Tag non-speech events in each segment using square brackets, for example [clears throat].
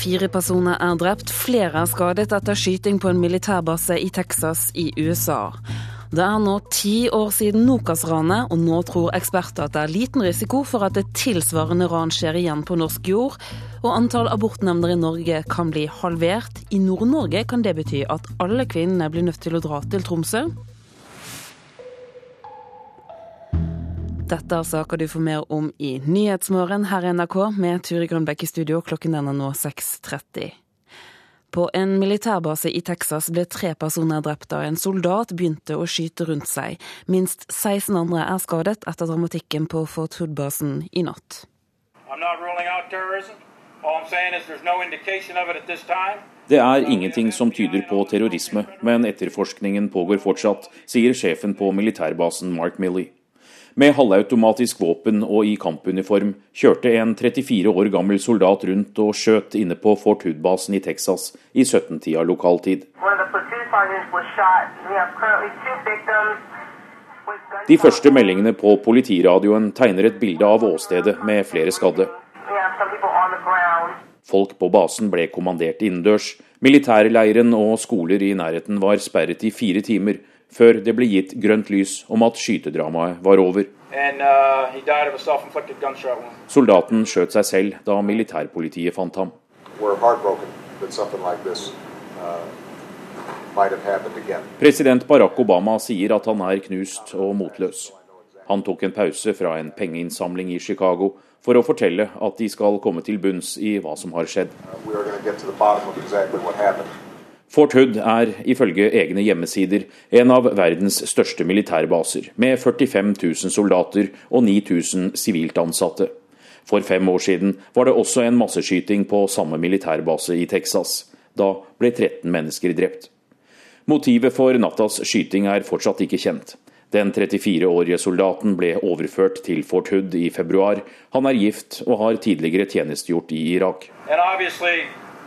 Fire personer er drept, flere er skadet etter skyting på en militærbase i Texas i USA. Det er nå ti år siden Nokas-ranet, og nå tror eksperter at det er liten risiko for at et tilsvarende ran skjer igjen på norsk jord. Og antall abortnemnder i Norge kan bli halvert. I Nord-Norge kan det bety at alle kvinnene blir nødt til å dra til Tromsø. Dette er saker du får mer om i Nyhetsmorgen her i NRK med Turi Grønbekk i studio. Klokken er nå 6.30. På en militærbase i Texas ble tre personer drept da en soldat begynte å skyte rundt seg. Minst 16 andre er skadet etter dramatikken på Fort Hood-basen i natt. Det er ingenting som tyder på terrorisme, men etterforskningen pågår fortsatt, sier sjefen på militærbasen Mark Milley. Med halvautomatisk våpen og i kampuniform kjørte en 34 år gammel soldat rundt og skjøt inne på Fort Hood-basen i Texas i 17-tida lokaltid. De første meldingene på politiradioen tegner et bilde av åstedet med flere skadde. Folk på basen ble kommandert innendørs. Militærleiren og skoler i nærheten var sperret i fire timer før det ble gitt grønt lys om at skytedramaet var over. Uh, Soldaten skjøt seg selv da militærpolitiet fant ham. Uh, President Barack Obama sier at han er knust og motløs. Han tok en pause fra en pengeinnsamling i Chicago for å fortelle at de skal komme til bunns i hva som har skjedd. Uh, Fort Hood er ifølge egne hjemmesider en av verdens største militærbaser, med 45 000 soldater og 9000 sivilt ansatte. For fem år siden var det også en masseskyting på samme militærbase i Texas. Da ble 13 mennesker drept. Motivet for nattas skyting er fortsatt ikke kjent. Den 34-årige soldaten ble overført til Fort Hood i februar. Han er gift og har tidligere tjenestegjort i Irak.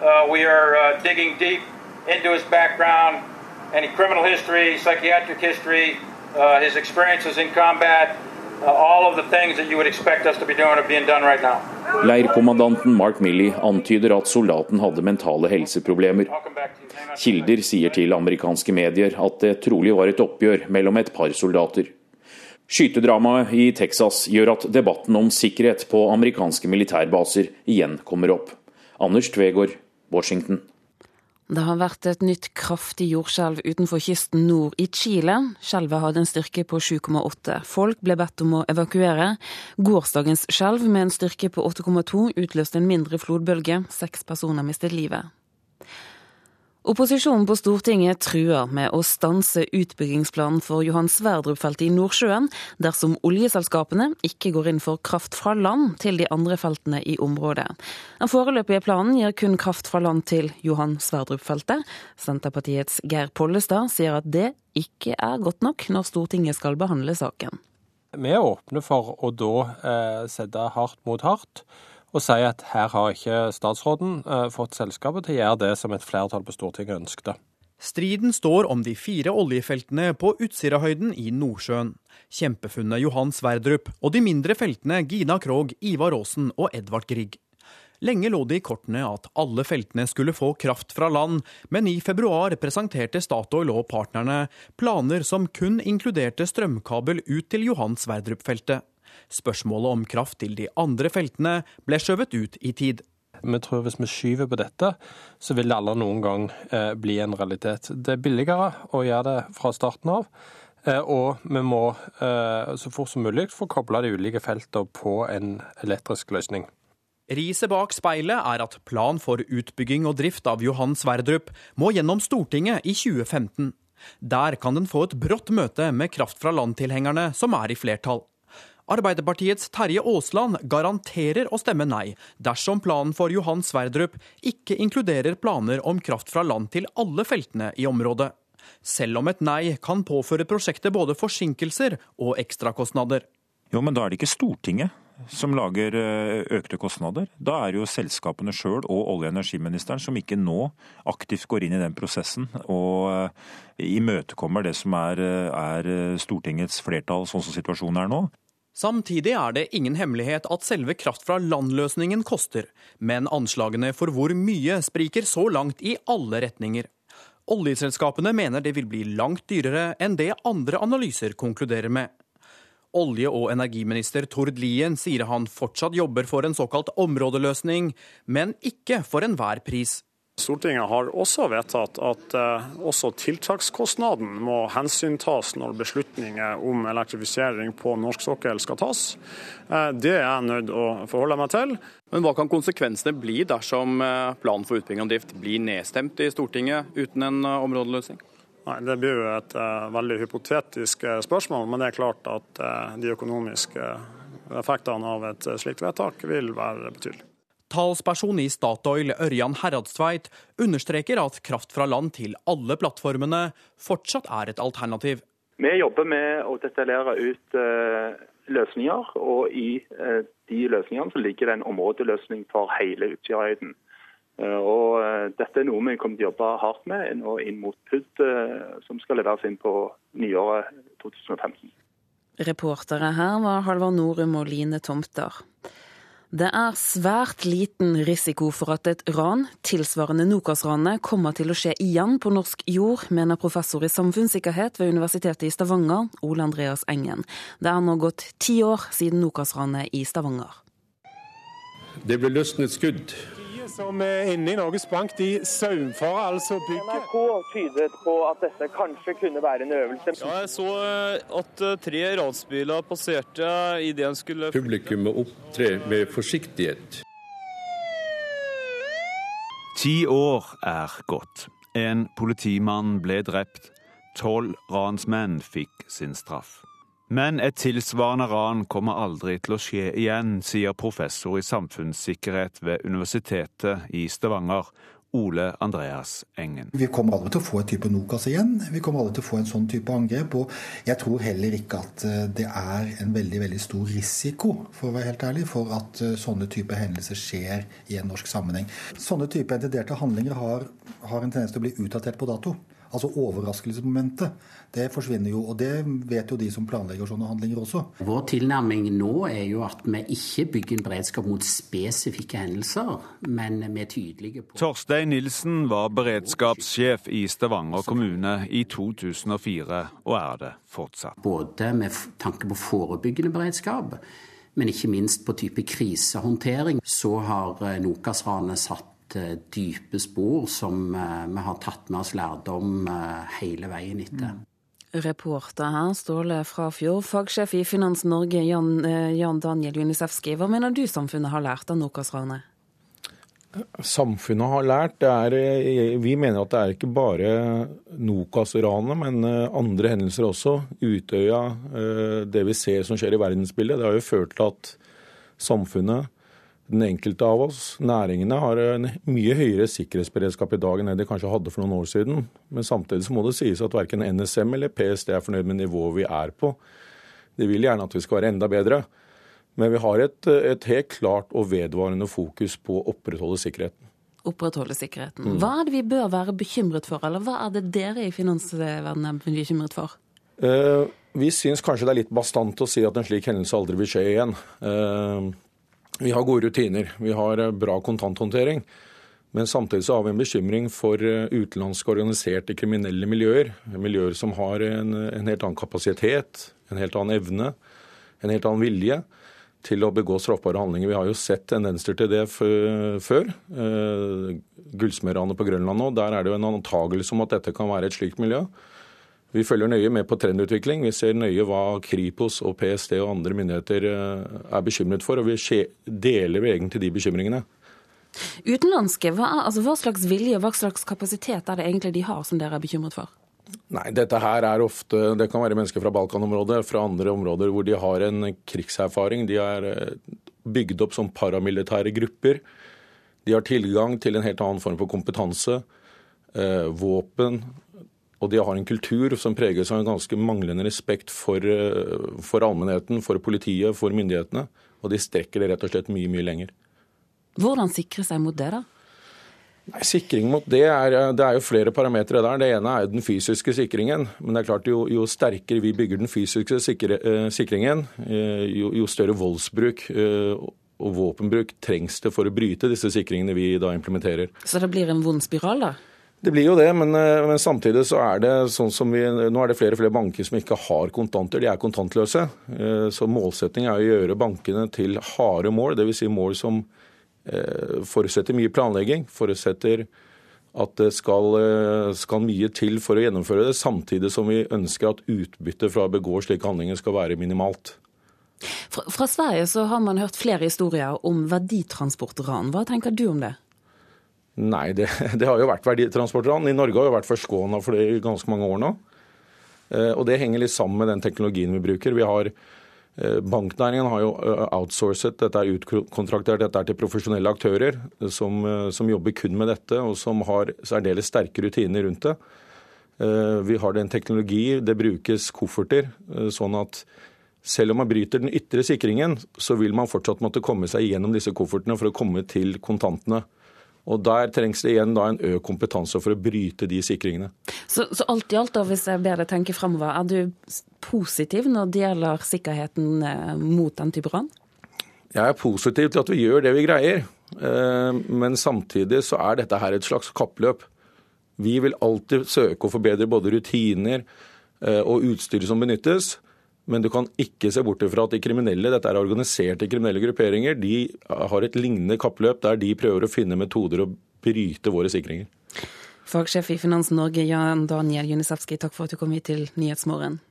And into his background, any criminal history, psychiatric history, uh, his experiences in combat. Uh, all of the things that you would expect us to be doing are being done right now. Leirkommandanten Mark Milley antyder at soldaten hadde mentale helseproblemer. Kilder sier til amerikanske medier at det trolig var et oppgjør mellom et par soldater. Skytedramaet i Texas gjør at debatten om sikkerhet på amerikanske militærbaser igjen kommer opp. Anders Tvegård, Washington. Det har vært et nytt kraftig jordskjelv utenfor kysten nord i Chile. Skjelvet hadde en styrke på 7,8. Folk ble bedt om å evakuere. Gårsdagens skjelv med en styrke på 8,2 utløste en mindre flodbølge. Seks personer mistet livet. Opposisjonen på Stortinget truer med å stanse utbyggingsplanen for Johan Sverdrup-feltet i Nordsjøen dersom oljeselskapene ikke går inn for kraft fra land til de andre feltene i området. Den foreløpige planen gir kun kraft fra land til Johan Sverdrup-feltet. Senterpartiets Geir Pollestad sier at det ikke er godt nok når Stortinget skal behandle saken. Vi er åpne for å da eh, sette hardt mot hardt og sier at her har ikke statsråden uh, fått selskapet til å gjøre det som et flertall på Stortinget ønskte. Striden står om de fire oljefeltene på Utsirahøyden i Nordsjøen. Kjempefunnet Johan Sverdrup og de mindre feltene Gina Krog, Ivar Aasen og Edvard Grieg. Lenge lå det i kortene at alle feltene skulle få kraft fra land, men i februar presenterte Statoil og partnerne planer som kun inkluderte strømkabel ut til Johan Sverdrup-feltet. Spørsmålet om kraft til de andre feltene ble skjøvet ut i tid. Vi tror Hvis vi skyver på dette, så vil det aldri noen gang eh, bli en realitet. Det er billigere å gjøre det fra starten av. Eh, og vi må eh, så fort som mulig få kobla de ulike feltene på en elektrisk løsning. Riset bak speilet er at plan for utbygging og drift av Johan Sverdrup må gjennom Stortinget i 2015. Der kan den få et brått møte med kraft fra land-tilhengerne, som er i flertall. Arbeiderpartiets Terje Aasland garanterer å stemme nei dersom planen for Johan Sverdrup ikke inkluderer planer om kraft fra land til alle feltene i området. Selv om et nei kan påføre prosjektet både forsinkelser og ekstrakostnader. Jo, men da er det ikke Stortinget som lager eh, økte kostnader. Da er det jo selskapene sjøl og olje- og energiministeren som ikke nå aktivt går inn i den prosessen og eh, imøtekommer det som er, eh, er Stortingets flertall, sånn som situasjonen er nå. Samtidig er det ingen hemmelighet at selve kraft fra land-løsningen koster, men anslagene for hvor mye spriker så langt i alle retninger. Oljeselskapene mener det vil bli langt dyrere enn det andre analyser konkluderer med. Olje- og energiminister Tord Lien sier han fortsatt jobber for en såkalt områdeløsning, men ikke for enhver pris. Stortinget har også vedtatt at eh, også tiltakskostnaden må hensyntas når beslutninger om elektrifisering på norsk sokkel skal tas. Eh, det er jeg nødt å forholde meg til. Men hva kan konsekvensene bli dersom eh, planen for utbygging og drift blir nedstemt i Stortinget uten en områdeløsning? Nei, Det blir jo et veldig hypotetisk spørsmål, men det er klart at de økonomiske effektene av et slikt vedtak vil være betydelige. Talsperson i Statoil, Ørjan Heradstveit, understreker at kraft fra land til alle plattformene fortsatt er et alternativ. Vi jobber med å detaljere ut løsninger, og i de løsningene så ligger det en områdeløsning for hele Utsirahøyden. Eh, og eh, Dette er noe vi kommer til å jobbe hardt med nå inn mot PUD, eh, som skal leveres inn på nyåret 2015. Reportere her var Halvard Norum og Line Tomter. Det er svært liten risiko for at et ran tilsvarende Nokas-ranet kommer til å skje igjen på norsk jord, mener professor i samfunnssikkerhet ved Universitetet i Stavanger, Ole Andreas Engen. Det er nå gått ti år siden Nokas-ranet i Stavanger. Det ble løsnet skudd som er inne i Norges Bank, de saumfarer altså bygget. NRK tydet på at dette kanskje kunne være en øvelse. Ja, jeg så eh, at eh, tre ransbiler passerte idet en skulle Publikum må opptre med forsiktighet. Ti år er gått. En politimann ble drept. Tolv ransmenn fikk sin straff. Men et tilsvarende ran kommer aldri til å skje igjen, sier professor i samfunnssikkerhet ved Universitetet i Stavanger, Ole Andreas Engen. Vi kommer aldri til å få et type Nokas igjen. Vi kommer aldri til å få en sånn type angrep. Og jeg tror heller ikke at eh, det er en veldig veldig stor risiko, for å være helt ærlig, for at eh, sånne type hendelser skjer i en norsk sammenheng. Sånne type entenderte handlinger har, har en tendens til å bli utdatert på dato. Altså overraskelsesmomentet. Det forsvinner jo, og det vet jo de som planlegger sånne handlinger også. Vår tilnærming nå er jo at vi ikke bygger en beredskap mot spesifikke hendelser, men vi er tydelige på Torstein Nilsen var beredskapssjef i Stavanger kommune i 2004, og er det fortsatt. Både med tanke på forebyggende beredskap, men ikke minst på type krisehåndtering, så har eh, Nokas-ranet satt Eh, dype spor som eh, vi har tatt med oss lærdom hele veien etter. Reporter her, Ståle Frafjord. Fagsjef i Finans Norge, Jan, Jan Daniel Junisefski. Hva mener du samfunnet har lært av Nokas-ranet? Samfunnet har lært. Er, vi mener at det er ikke bare Nokas-ranet, men andre hendelser også. Utøya, det vi ser som skjer i verdensbildet. Det har jo ført til at samfunnet den enkelte av oss, næringene, har en mye høyere sikkerhetsberedskap i dag enn det de kanskje hadde for noen år siden. Men samtidig så må det sies at verken NSM eller PST er fornøyd med nivået vi er på. De vil gjerne at vi skal være enda bedre. Men vi har et, et helt klart og vedvarende fokus på å opprettholde sikkerheten. Opprettholde sikkerheten. Mm. Hva er det vi bør være bekymret for, eller hva er det dere i finansverdenen er bekymret for? Eh, vi syns kanskje det er litt bastant å si at en slik hendelse aldri vil skje igjen. Eh, vi har gode rutiner, vi har eh, bra kontanthåndtering. Men samtidig så har vi en bekymring for eh, utenlandske organiserte kriminelle miljøer. Miljøer som har en, en, helt annen kapasitet, en helt annen evne, en helt annen vilje til å begå straffbare handlinger. Vi har jo sett tendenser til det før. Eh, Gullsmedranet på Grønland nå, der er det jo en antagelse om at dette kan være et slikt miljø. Vi følger nøye med på trendutvikling. Vi ser nøye hva Kripos og PST og andre myndigheter eh, er bekymret for, og vi deler egentlig de bekymringene. Utenlandske, hva, altså, hva slags vilje og hva slags kapasitet er det egentlig de har som dere er bekymret for? Nei, dette her er ofte, Det kan være mennesker fra Balkanområdet, fra andre områder hvor de har en krigserfaring. De er eh, bygd opp som paramilitære grupper. De har tilgang til en helt annen form for kompetanse, eh, våpen, og de har en kultur som preges av en ganske manglende respekt for, eh, for allmennheten, for politiet, for myndighetene. Og de strekker det rett og slett mye, mye lenger. Hvordan sikre seg mot det, da? Nei, sikring mot det er, det er jo flere parametere der. Det ene er jo den fysiske sikringen. Men det er klart jo, jo sterkere vi bygger den fysiske sikre, eh, sikringen, eh, jo, jo, større voldsbruk eh, og våpenbruk trengs det for å bryte disse sikringene vi da implementerer. Så det blir en vond spiral, da? Det blir jo det, men, men, samtidig så er det sånn som vi Nå er det flere og flere banker som ikke har kontanter, de er kontantløse. Så målsettingen er å gjøre bankene til harde mål, dvs. Si mål som Eh, forutsetter mye planlegging. Forutsetter at det skal, eh, skal, mye til for å gjennomføre det, samtidig som vi ønsker at utbyttet fra å begå slike handlinger skal være minimalt. Fra, fra Sverige så har man hørt flere historier om verditransportran. Hva tenker du om det? Nei, det, [laughs] det har jo vært verditransportran. I Norge har jo vært forskåna for det i ganske mange år nå. Eh, og det henger litt sammen med den teknologien vi bruker. Vi har Eh, banknæringen har jo eh, outsourcet, dette er utkontraktert, dette er til profesjonelle aktører som, som jobber kun med dette, og som har særdeles sterke rutiner rundt det. Vi har den teknologi, det brukes kofferter, sånn at selv om man bryter den ytre sikringen, så vil man fortsatt måtte komme seg gjennom disse koffertene for å komme til kontantene. Og Der trengs det igjen da en økt kompetanse for å bryte de sikringene. Så, så alt i alt, da, hvis jeg ber deg tenke fremover, er du positiv når det gjelder sikkerheten eh, mot den type ran? Jeg er positiv til at vi gjør det vi greier, eh, men samtidig så er dette her et slags kappløp. Vi vil alltid søke å forbedre både rutiner eh, og utstyret som benyttes. Men du kan ikke se bort fra at de kriminelle, dette er organiserte kriminelle grupperinger, de har et lignende kappløp der de prøver å finne metoder å bryte våre sikringer. Fagsjef i Finans Norge, Jan Daniel Junisevskij, takk for at du kom hit til Nyhetsmorgen.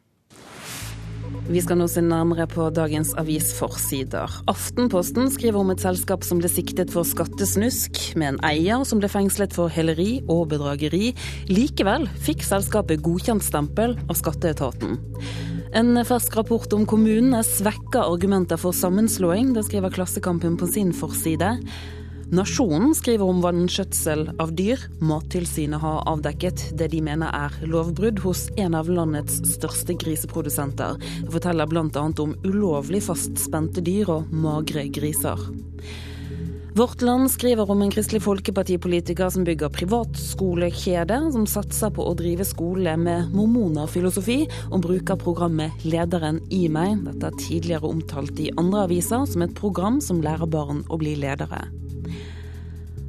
Vi skal nå se nærmere på dagens avisforsider. Aftenposten skriver om et selskap som ble siktet for skattesnusk, med en eier som ble fengslet for heleri og bedrageri. Likevel fikk selskapet godkjent stempel av skatteetaten. En fersk rapport om kommunene svekker argumenter for sammenslåing. Det skriver Klassekampen på sin forside. Nasjonen skriver om vanskjøtsel av dyr. Mattilsynet har avdekket det de mener er lovbrudd hos en av landets største griseprodusenter. Det forteller bl.a. om ulovlig fastspente dyr og magre griser. Vårt Land skriver om en Kristelig Folkeparti-politiker som bygger privatskolekjede, som satser på å drive skole med mormonerfilosofi, og bruker programmet Lederen i meg. Dette er tidligere omtalt i andre aviser som et program som lærer barn å bli ledere.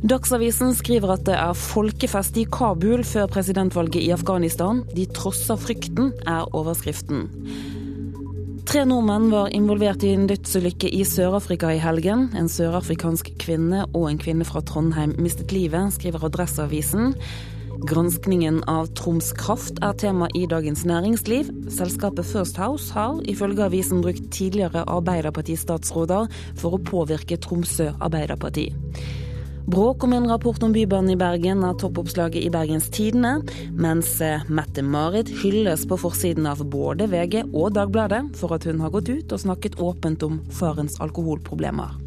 Dagsavisen skriver at det er folkefest i Kabul før presidentvalget i Afghanistan. De trosser frykten, er overskriften. Tre nordmenn var involvert i en dødsulykke i Sør-Afrika i helgen. En sørafrikansk kvinne og en kvinne fra Trondheim mistet livet, skriver Adresseavisen. Granskningen av Troms Kraft er tema i Dagens Næringsliv. Selskapet First House har ifølge avisen brukt tidligere Arbeiderparti-statsråder for å påvirke Tromsø Arbeiderparti. Bråk om en rapport om Bybanen i Bergen er toppoppslaget i Bergens Tidende, mens eh, Mette-Marit hylles på forsiden av både VG og Dagbladet for at hun har gått ut og snakket åpent om farens alkoholproblemer.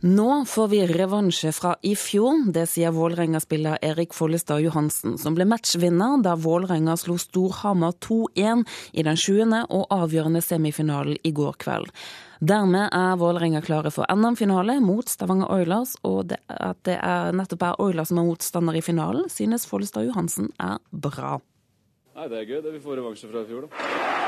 Nå får vi revansje fra i fjor, det sier Vålerenga-spiller Erik Follestad Johansen, som ble matchvinner da Vålerenga slo Storhamar 2-1 i den sjuende og avgjørende semifinalen i går kveld. Dermed er Vålerenga klare for NM-finale mot Stavanger Oilers, og det at det er nettopp er Oilers som er motstander i finalen, synes Follestad Johansen er bra. Nei, Det er gøy, det vi får revansje fra i fjor, da.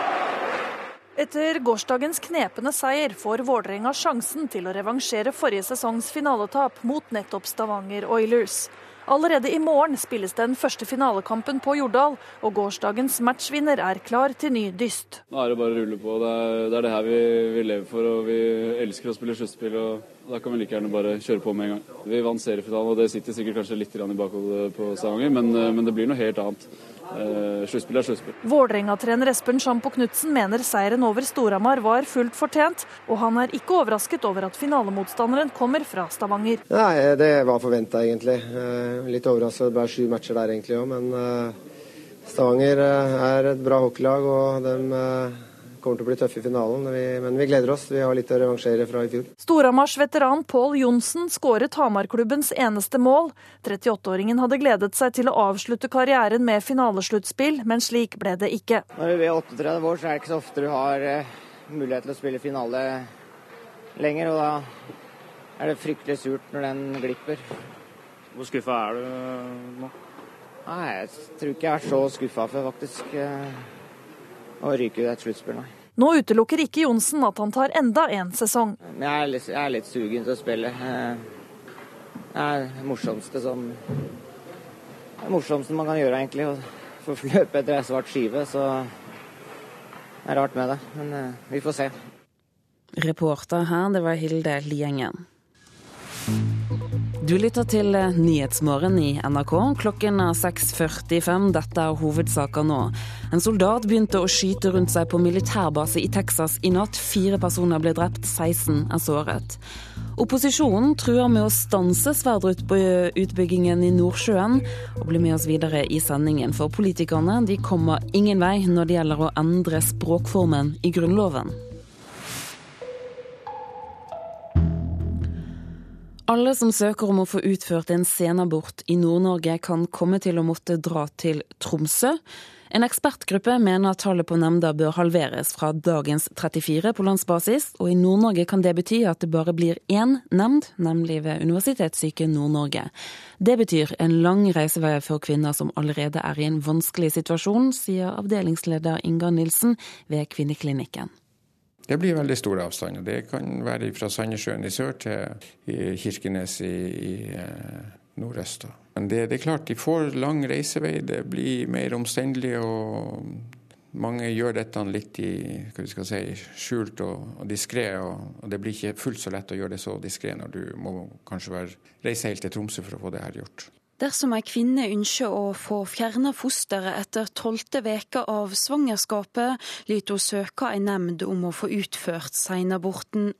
Etter gårsdagens knepende seier får Vålerenga sjansen til å revansjere forrige sesongs finaletap mot nettopp Stavanger Oilers. Allerede i morgen spilles den første finalekampen på Jordal, og gårsdagens matchvinner er klar til ny dyst. Nå er det bare å rulle på. Det er, det er det her vi, vi, lever for, og vi elsker å spille sluttspill. og Da kan vi like gjerne bare kjøre på med en gang. Vi vant seriefinalen, og det sitter sikkert kanskje litt i bakhodet på Stavanger, men, men det blir noe helt annet. Uh, sluttspill er sluttspill. Vålerenga-trener Espen Sjampo Knutsen mener seieren over Storhamar var fullt fortjent, og han er ikke overrasket over at finalemotstanderen kommer fra Stavanger. Nei, Det var forventa, egentlig. Uh, litt overrasket. Det ble sju matcher der egentlig òg, men uh, Stavanger er et bra hockeylag, og de kommer til å bli tøffe i finalen, men vi gleder oss. Vi har litt å revansjere fra i fjor. Storhamars veteran Pål Johnsen skåret Hamarklubbens eneste mål. 38-åringen hadde gledet seg til å avslutte karrieren med finalesluttspill, men slik ble det ikke. Når du er 38 år, så er det ikke så ofte du har uh, mulighet til å spille finale lenger. og da er det fryktelig surt når den glipper. Hvor skuffa er du nå? Nei, Jeg tror ikke jeg har vært så skuffa før, faktisk. Å ryke ut et sluttspill, nei. Nå utelukker ikke Johnsen at han tar enda en sesong. Jeg er litt, jeg er litt sugen til å spille. Det er det morsomste som Det er morsomste man kan gjøre, egentlig. Å få løpe etter ei svart skive. Så det er rart med det. Men vi får se. Reporter her, det var Hilde Liengen. Du lytter til Nyhetsmorgen i NRK. Klokken er 6.45. Dette er hovedsaker nå. En soldat begynte å skyte rundt seg på militærbase i Texas i natt. Fire personer ble drept, 16 er såret. Opposisjonen truer med å stanse Sverdrup-utbyggingen i Nordsjøen. Og bli med oss videre i sendingen, for politikerne de kommer ingen vei når det gjelder å endre språkformen i Grunnloven. Alle som søker om å få utført en senabort i Nord-Norge, kan komme til å måtte dra til Tromsø. En ekspertgruppe mener tallet på nemnder bør halveres fra dagens 34 på landsbasis, og i Nord-Norge kan det bety at det bare blir én nemnd, nemlig ved Universitetssyke Nord-Norge. Det betyr en lang reisevei for kvinner som allerede er i en vanskelig situasjon, sier avdelingsleder Inga Nilsen ved Kvinneklinikken. Det blir veldig store avstander. Det kan være fra Sandnessjøen i sør til Kirkenes i, i nordøst. Men det, det, er klart, de får lang reisevei, det blir mer omstendelig. og Mange gjør dette litt i si, skjult og, og diskré. Og, og, det blir ikke fullt så lett å gjøre det så diskré når du må kanskje være, reise helt til Tromsø for å få det her gjort. Dersom ei kvinne ønsker å få fjerna fosteret etter tolvte veke av svangerskapet, lyt hun søke ei nemnd om å få utført seinaborten.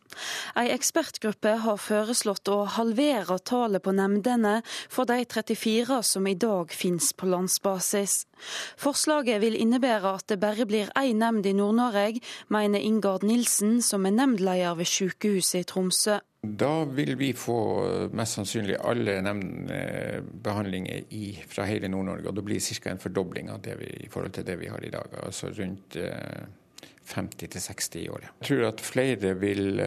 Ei ekspertgruppe har foreslått å halvere tallet på nemndene for de 34 som i dag finnes på landsbasis. Forslaget vil innebære at det bare blir én nemnd i Nord-Norge, mener Ingard Nilsen, som er nemndleder ved sykehuset i Tromsø. Da vil vi få mest sannsynlig alle nemndbehandlinger fra hele Nord-Norge. Og det blir ca. en fordobling av det vi, i forhold til det vi har i dag. Altså rundt 50-60 i året. Jeg tror at flere vil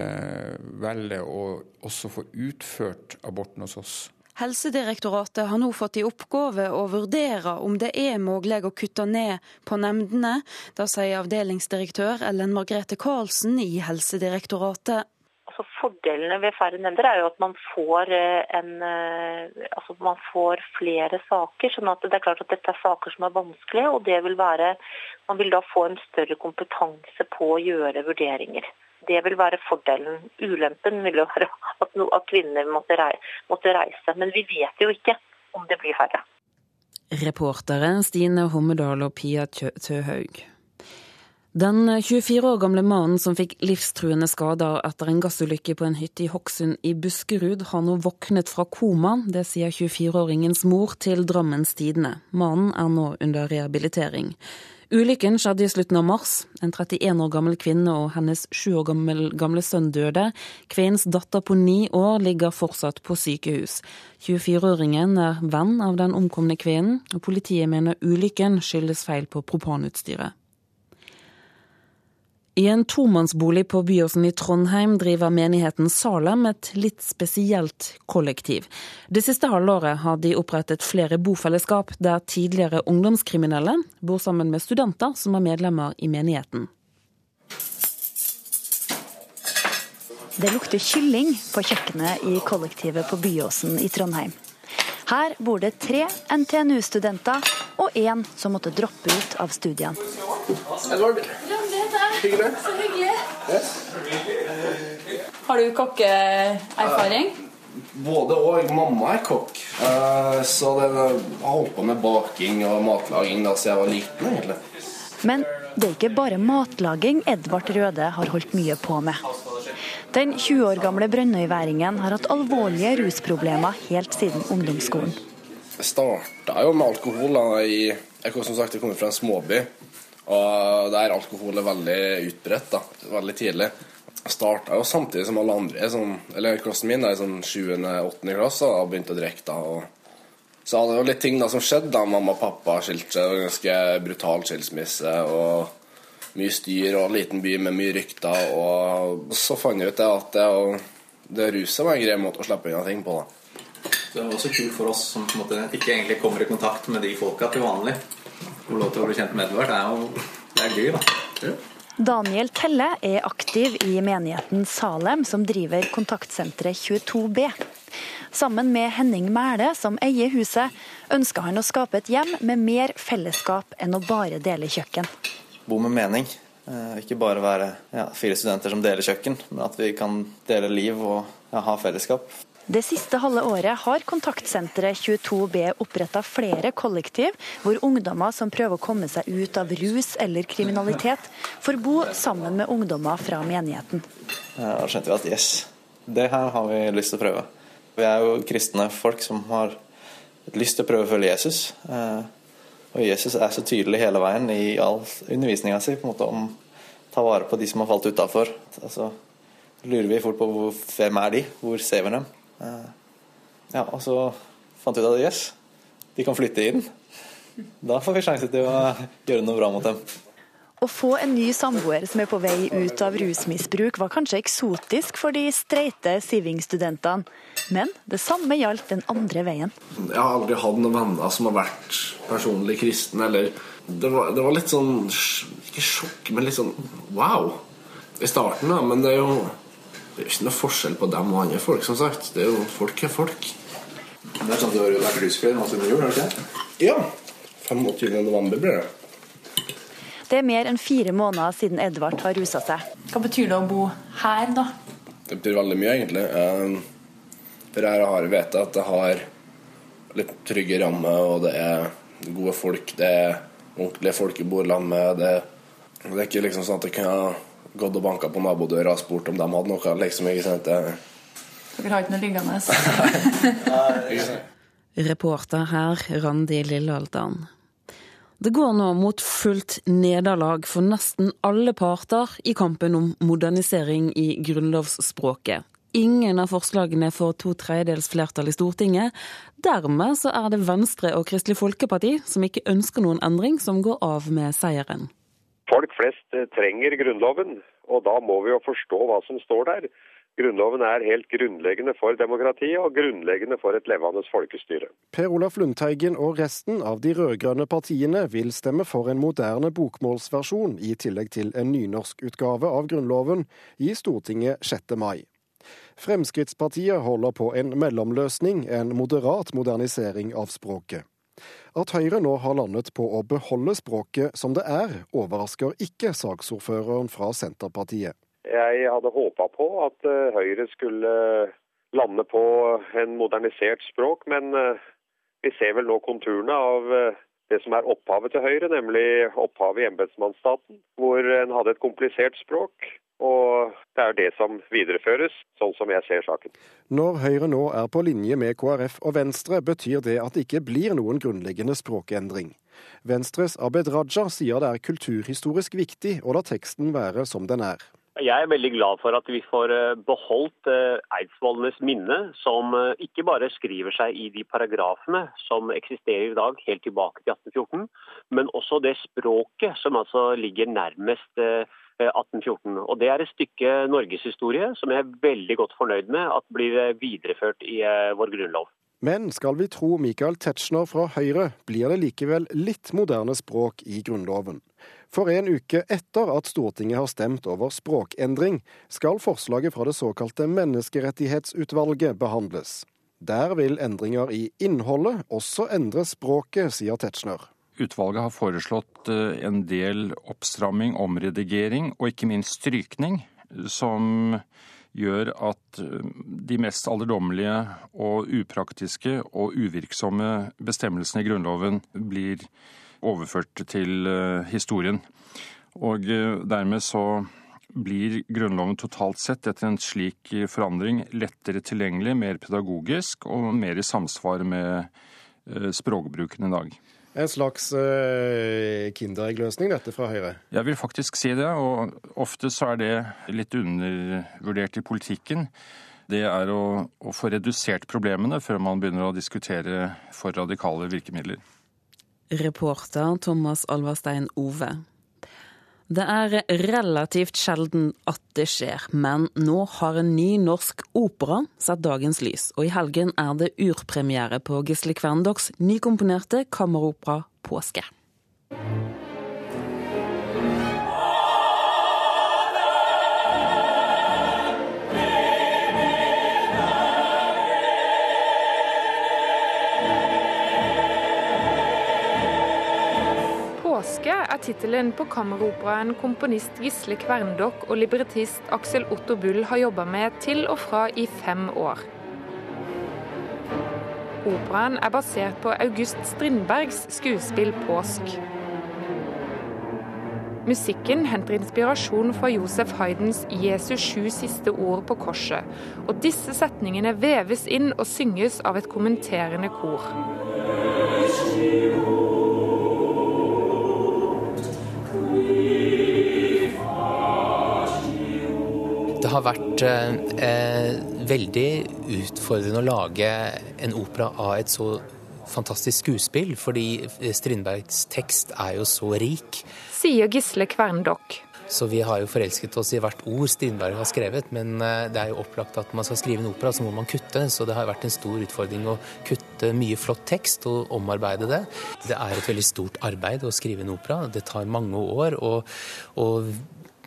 velge å også få utført aborten hos oss. Helsedirektoratet har nå fått i oppgave å vurdere om det er mulig å kutte ned på nemndene. Da sier avdelingsdirektør Ellen Margrethe Karlsen i Helsedirektoratet. Altså Fordelene ved færre nemnder er jo at man får, en, altså man får flere saker. sånn at det er klart at dette er saker som er vanskelige, og det vil være, man vil da få en større kompetanse på å gjøre vurderinger. Det vil være fordelen. Ulempen vil jo være [laughs] at, no, at kvinner måtte reise, måtte reise. Men vi vet jo ikke om det blir færre. Reportere Stine Hommedal og Pia Tøhaug. Den 24 år gamle mannen som fikk livstruende skader etter en gassulykke på en hytte i Hokksund i Buskerud, har nå våknet fra koma. Det sier 24-åringens mor til Drammens Tidende. Mannen er nå under rehabilitering. Ulykken skjedde i slutten av mars. En 31 år gammel kvinne og hennes 7 år gamle, gamle sønn døde. Kvinnens datter på 9 år ligger fortsatt på sykehus. 24-åringen er venn av den omkomne kvinnen, og politiet mener ulykken skyldes feil på propanutstyret. I en tomannsbolig på Byåsen i Trondheim driver menigheten Salem et litt spesielt kollektiv. Det siste halvåret har de opprettet flere bofellesskap der tidligere ungdomskriminelle bor sammen med studenter som er medlemmer i menigheten. Det lukter kylling på kjøkkenet i kollektivet på Byåsen i Trondheim. Her bor det tre NTNU-studenter og én som måtte droppe ut av studiene. Hyggelig. Så hyggelig. Yes. Har du kokkeerfaring? Både og. Mamma er kokk. Så det har holdt på med baking og matlaging da siden jeg var liten, egentlig. Men det er ikke bare matlaging Edvard Røde har holdt mye på med. Den 20 år gamle brønnøyværingen har hatt alvorlige rusproblemer helt siden ungdomsskolen. Jeg starta jo med alkohol. Da, i, jeg, som sagt, jeg kommer fra en småby. Og der alkohol er veldig utbredt. da, Veldig tidlig. Jeg starta jo samtidig som alle andre. Sånn, eller klassen min er i sånn 7.-8. klasse og begynte å drikke da. og så det jo litt ting da som skjedde. da, Mamma og pappa skilte seg. Ganske brutal skilsmisse. og Mye styr og liten by med mye rykter. Og så fant jeg ut at det det ruset var en grei måte å slippe unna ting på. da. Det var også kult for oss som på en måte ikke egentlig kommer i kontakt med de folka til vanlig. Få lov til å bli kjent med Edvard. Det er jo det er gøy, da. Ja. Daniel Telle er aktiv i menigheten Salem, som driver kontaktsenteret 22B. Sammen med Henning Mæle, som eier huset, ønsker han å skape et hjem med mer fellesskap enn å bare dele kjøkken. Bo med mening. Eh, ikke bare være ja, fire studenter som deler kjøkken, men at vi kan dele liv og ja, ha fellesskap. Det siste halve året har kontaktsenteret 22B oppretta flere kollektiv, hvor ungdommer som prøver å komme seg ut av rus eller kriminalitet, får bo sammen med ungdommer fra menigheten. Da skjønte vi at yes, det her har vi lyst til å prøve. Vi er jo kristne folk som har lyst til å prøve å følge Jesus. Eh, og Jesus er så tydelig hele veien i all undervisninga si om å ta vare på de som har falt utafor. Altså, lurer vi fort på hvem er de, hvor ser vi dem? Eh, ja, og så fant vi ut at yes, de kan flytte inn. Da får vi sjanse til å gjøre noe bra mot dem. Å få en ny samboer som er på vei ut av rusmisbruk, var kanskje eksotisk for de streite Siving-studentene. Men det samme gjaldt den andre veien. Jeg har aldri hatt noen venner som har vært personlig kristne. Eller det var, det var litt sånn Ikke sjokk, men litt sånn wow. I starten, da. Men det er jo det er ikke noe forskjell på dem og andre folk, som sagt. Det er jo folk er folk. Det er sånn at Du har vært rusfri nå siden jul, har du ikke? Ja. 25. november blir det. Det er mer enn fire måneder siden Edvard har rusa seg. Hva betyr det å bo her, da? Det betyr veldig mye, egentlig. Eh, for her har jeg vet at jeg har litt trygge rammer, og det er gode folk. Det er ordentlige folk jeg bor sammen med. Det, det er ikke liksom sånn at jeg kan gått og banka på nabodøra og spurt om de hadde noe. liksom, ikke sant? Dere har ikke noe liggende? [laughs] Reporter her, Randi Lillealdan. Det går nå mot fullt nederlag for nesten alle parter i kampen om modernisering i grunnlovsspråket. Ingen av forslagene får to tredjedels flertall i Stortinget. Dermed så er det Venstre og Kristelig Folkeparti som ikke ønsker noen endring, som går av med seieren. Flest eh, trenger Grunnloven, og da må vi jo forstå hva som står der. Grunnloven er helt grunnleggende for demokratiet og grunnleggende for et levende folkestyre. Per Olaf Lundteigen og resten av de rød-grønne partiene vil stemme for en moderne bokmålsversjon, i tillegg til en nynorskutgave av Grunnloven, i Stortinget 6. mai. Fremskrittspartiet holder på en mellomløsning, en moderat modernisering av språket. At Høyre nå har landet på å beholde språket som det er, overrasker ikke saksordføreren fra Senterpartiet. Jeg hadde håpa på at eh, Høyre skulle lande på en modernisert språk, men eh, vi ser vel nå konturene av eh, det som er opphavet til Høyre, nemlig opphavet i embetsmannsstaten, hvor en hadde et komplisert språk og det er det som videreføres, sånn som jeg ser saken. Når Høyre nå er på linje med KrF og Venstre, betyr det at det ikke blir noen grunnleggende språkendring. Venstres Abed Raja sier det er kulturhistorisk viktig å la teksten være som den er. Jeg er veldig glad for at vi får eh, beholdt eh, eidsvollenes minne, som eh, ikke bare skriver seg i de paragrafene som eksisterer i dag, helt tilbake til 1814, men også det språket som altså ligger nærmest 1814. Og Det er et stykke norgeshistorie som jeg er veldig godt fornøyd med at blir videreført i vår grunnlov. Men skal vi tro Michael Tetzschner fra Høyre, blir det likevel litt moderne språk i Grunnloven. For en uke etter at Stortinget har stemt over språkendring, skal forslaget fra det såkalte Menneskerettighetsutvalget behandles. Der vil endringer i innholdet også endre språket, sier Tetzschner. Utvalget har foreslått eh, en del oppstramming, omredigering og ikke minst strykning, som gjør at eh, de mest alderdommelige og upraktiske og uvirksomme bestemmelsene i Grunnloven blir overført til eh, historien. Og dermed så blir Grunnloven totalt sett etter en slik forandring lettere tilgjengelig, mer pedagogisk og mer i samsvar med språkbruken i dag. En slags uh, Kinderegg-løsning, dette fra Høyre? Jeg vil faktisk si det, og ofte så er det litt undervurdert i politikken. Det er å, å få redusert problemene før man begynner å diskutere for radikale virkemidler. Reporter Thomas Alverstein Ove. Det er relativt sjelden at det skjer, men nå har en ny norsk opera sett dagens lys. Og i helgen er det urpremiere på Gisle Kverndoks nykomponerte kammeropera 'Påske'. Tittelen på kammeroperaen komponist Gisle Kverndokk og librettist Aksel Otto Bull har jobba med til og fra i fem år. Operaen er basert på August Strindbergs skuespill 'Påsk'. Musikken henter inspirasjon fra Josef Haydns 'Jesus sju siste ord på korset', og disse setningene veves inn og synges av et kommenterende kor. Har vært eh, veldig utfordrende å lage en opera av et så fantastisk skuespill, fordi Strindbergs tekst er jo så rik. Sier Gisle Kverndokk. Så vi har jo forelsket oss i hvert ord Strindberg har skrevet, men eh, det er jo opplagt at man skal skrive en opera, så må man kutte. Så det har vært en stor utfordring å kutte mye flott tekst og omarbeide det. Det er et veldig stort arbeid å skrive en opera. Det tar mange år. og, og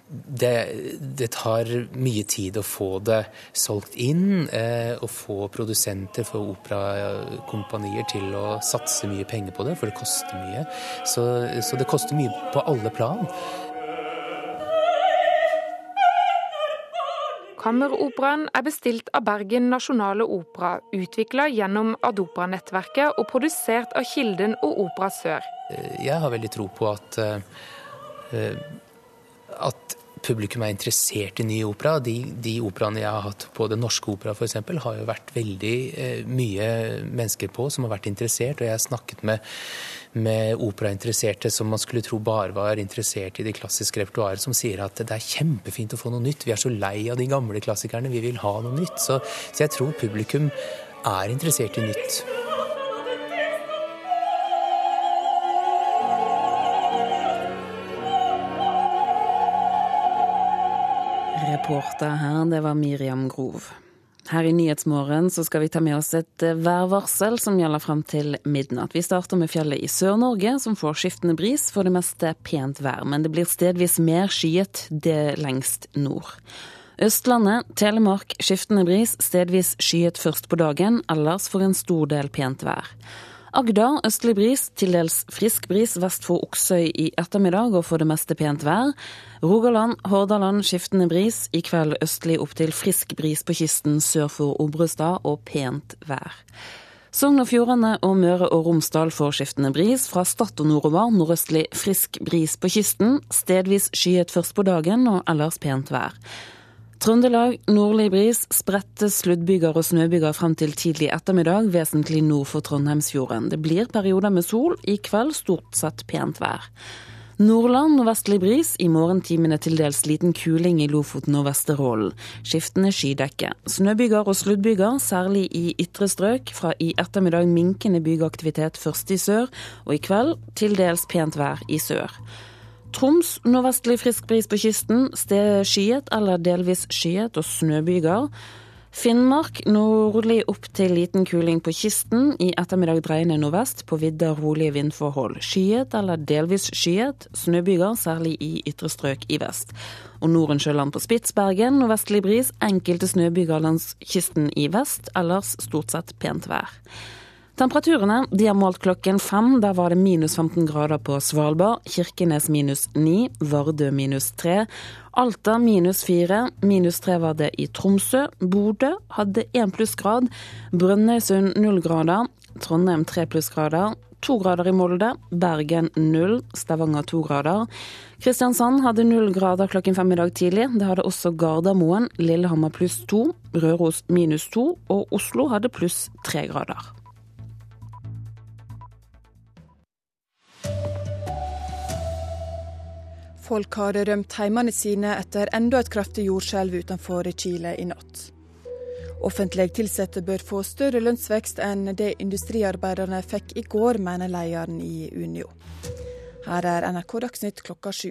det, det, tar mye tid å få det solgt inn, eh, og få produsenter for operakompanier til å satse mye penger på det, for det koster mye. Så, så det koster mye på alle plan. Kammeroperaen er bestilt av Bergen Nasjonale Opera, utvikla gjennom Adopera-nettverket og produsert av Kilden og Opera Sør. Jeg har veldig tro på at, at publikum er interessert i ny opera. De, de operaene jeg har hatt på Det Norske Opera f.eks., har jo vært veldig eh, mye mennesker på som har vært interessert. Og jeg har snakket med, med operainteresserte som man skulle tro bare var interessert i det klassiske repertoaret, som sier at det er kjempefint å få noe nytt. Vi er så lei av de gamle klassikerne, vi vil ha noe nytt. Så, så jeg tror publikum er interessert i nytt. Reporter her, det var Miriam Grov. Her i Nyhetsmorgen så skal vi ta med oss et eh, værvarsel som gjelder frem til midnatt. Vi starter med fjellet i Sør-Norge, som får skiftende bris. For det meste pent vær, men det blir stedvis mer skyet det lengst nord. Østlandet, Telemark skiftende bris, stedvis skyet først på dagen, ellers for en stor del pent vær. Agder østlig bris, til dels frisk bris vest for Oksøy i ettermiddag og for det meste pent vær. Rogaland, Hordaland skiftende bris, i kveld østlig opp til frisk bris på kysten sør for Obrestad og pent vær. Sogn og Fjordane og Møre og Romsdal får skiftende bris. Fra Stad og nordover nordøstlig frisk bris på kysten. Stedvis skyet først på dagen og ellers pent vær. Trøndelag nordlig bris, spredte sluddbyger og snøbyger frem til tidlig ettermiddag, vesentlig nord for Trondheimsfjorden. Det blir perioder med sol, i kveld stort sett pent vær. Nordland nordvestlig bris, i morgentimene til dels liten kuling i Lofoten og Vesterålen. Skiftende skydekke. Snøbyger og sluddbyger, særlig i ytre strøk. Fra i ettermiddag minkende bygeaktivitet først i sør, og i kveld til dels pent vær i sør. Troms nordvestlig frisk bris på kysten, sted skyet eller delvis skyet og snøbyger. Finnmark nordlig opp til liten kuling på kysten. I ettermiddag dreiende nordvest, på vidda rolige vindforhold. Skyet eller delvis skyet, snøbyger særlig i ytre strøk i vest. Og Norensjøland på Spitsbergen nordvestlig bris, enkelte snøbyger langs kysten i vest. Ellers stort sett pent vær. Temperaturene de er målt klokken fem. Der var det minus 15 grader på Svalbard. Kirkenes minus 9. Vardø minus 3. Alta minus 4. Minus 3 var det i Tromsø. Bodø hadde 1 plussgrad. Brønnøysund 0 grader. Trondheim 3 plussgrader. To grader i Molde. Bergen 0. Stavanger 2 grader. Kristiansand hadde 0 grader klokken fem i dag tidlig. Det hadde også Gardermoen. Lillehammer pluss 2. Røros minus 2. Og Oslo hadde pluss 3 grader. Folk har rømt heimene sine etter enda et kraftig jordskjelv utenfor Chile i natt. Offentlig ansatte bør få større lønnsvekst enn det industriarbeiderne fikk i går, mener lederen i Unio. Her er NRK Dagsnytt klokka sju.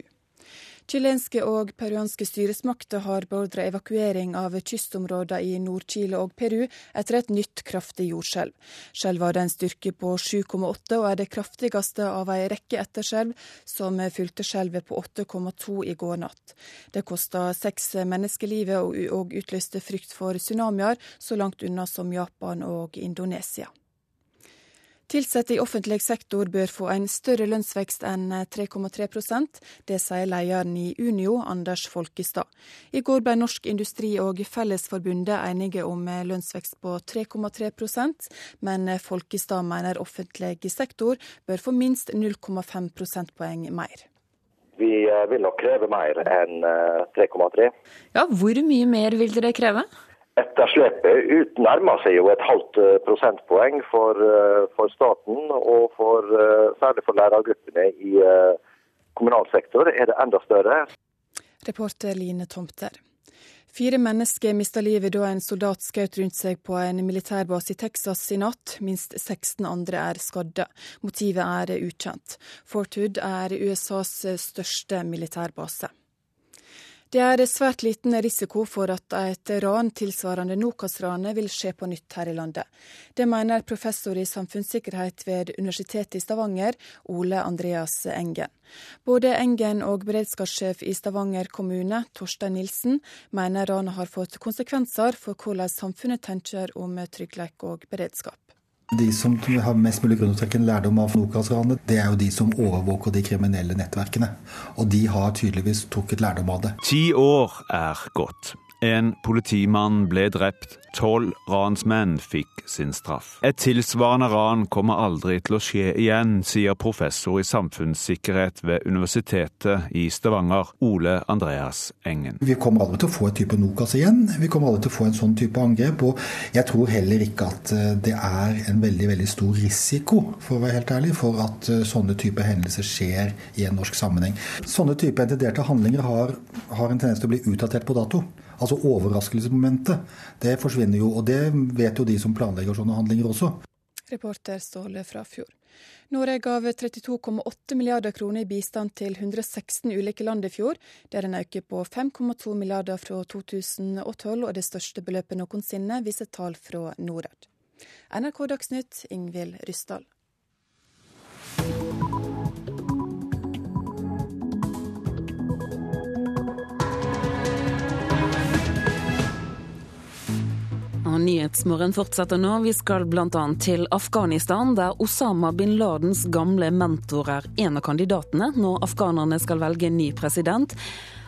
Chilenske og peruanske styresmakter har beordra evakuering av kystområder i Nord-Chile og Peru etter et nytt kraftig jordskjelv. Skjelvet hadde en styrke på 7,8 og er det kraftigste av ei rekke etterskjelv som fulgte skjelvet på 8,2 i går natt. Det kosta seks menneskelivet og utløste frykt for tsunamier så langt unna som Japan og Indonesia. Ansatte i offentlig sektor bør få en større lønnsvekst enn 3,3% Det sier lederen i Unio, Anders Folkestad. I går ble Norsk Industri og Fellesforbundet enige om lønnsvekst på 3,3% men Folkestad mener offentlig sektor bør få minst 0,5 prosentpoeng mer. Vi eh, vil nok kreve mer enn 3,3. Eh, ja, Hvor mye mer vil dere kreve? Etterslepet nærmer seg jo et halvt eh, prosentpoeng for, eh, for staten, og for, eh, særlig for lærergruppene i kommunal sektor er det enda større. Reporter Line Tomter. Fire mennesker mista livet da en soldat skjøt rundt seg på en militærbase i Texas i natt. Minst 16 andre er skadde. Motivet er ukjent. Fort Hood er USAs største militærbase. Det er svært liten risiko for at et ran tilsvarende Nokas-ranet vil skje på nytt her i landet. Det mener professor i samfunnssikkerhet ved Universitetet i Stavanger, Ole Andreas Engen. Både Engen og beredskapssjef i Stavanger kommune, Torstein Nilsen, mener ranet har fått konsekvenser for hvordan samfunnet tenker om trygghet og beredskap. De som har mest mulig grunn til å trekke en lærdom av Nokas-ranet, det er jo de som overvåker de kriminelle nettverkene. Og de har tydeligvis trukket lærdom av det. Ti år er gått. En politimann ble drept, tolv ransmenn fikk sin straff. Et tilsvarende ran kommer aldri til å skje igjen, sier professor i samfunnssikkerhet ved Universitetet i Stavanger, Ole Andreas Engen. Vi kommer aldri til å få et type Nokas igjen. Vi kommer aldri til å få en sånn type angrep. Og jeg tror heller ikke at eh, det er en veldig, veldig stor risiko, for å være helt ærlig, for at eh, sånne type hendelser skjer i en norsk sammenheng. Sånne type intenderte handlinger har, har en tendens til å bli utdatert på dato. Altså overraskelsesmomentet. Det forsvinner jo, og det vet jo de som planlegger sånne handlinger også. Reporter Ståle Frafjord. Norge gav 32,8 milliarder kroner i bistand til 116 ulike land i fjor. Det er en økning på 5,2 milliarder fra 2012 og det største beløpet noensinne, viser tall fra Norad. NRK Dagsnytt, Ingvild Ryssdal. Og Nyhetsmorgen fortsetter nå. Vi skal bl.a. til Afghanistan, der Osama bin Ladens gamle mentor er en av kandidatene når afghanerne skal velge ny president.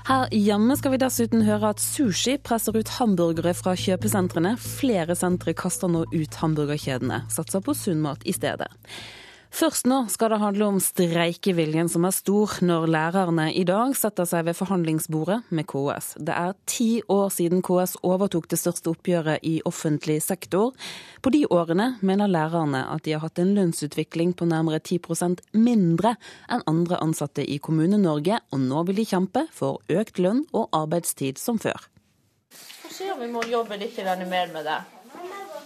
Her hjemme skal vi dessuten høre at sushi presser ut hamburgere fra kjøpesentrene. Flere sentre kaster nå ut hamburgerkjedene, satser på sunn mat i stedet. Først nå skal det handle om streikeviljen som er stor når lærerne i dag setter seg ved forhandlingsbordet med KS. Det er ti år siden KS overtok det største oppgjøret i offentlig sektor. På de årene mener lærerne at de har hatt en lønnsutvikling på nærmere 10% mindre enn andre ansatte i Kommune-Norge, og nå vil de kjempe for økt lønn og arbeidstid som før. Kanskje vi må jobbe litt mer med det.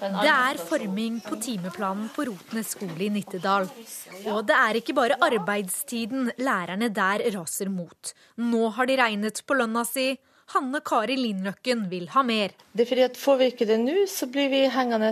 Det er forming på timeplanen på Rotnes skole i Nittedal. Og det er ikke bare arbeidstiden lærerne der raser mot. Nå har de regnet på lønna si, Hanne Kari Lindløkken vil ha mer. Det er fordi at Får vi ikke det nå, så blir vi hengende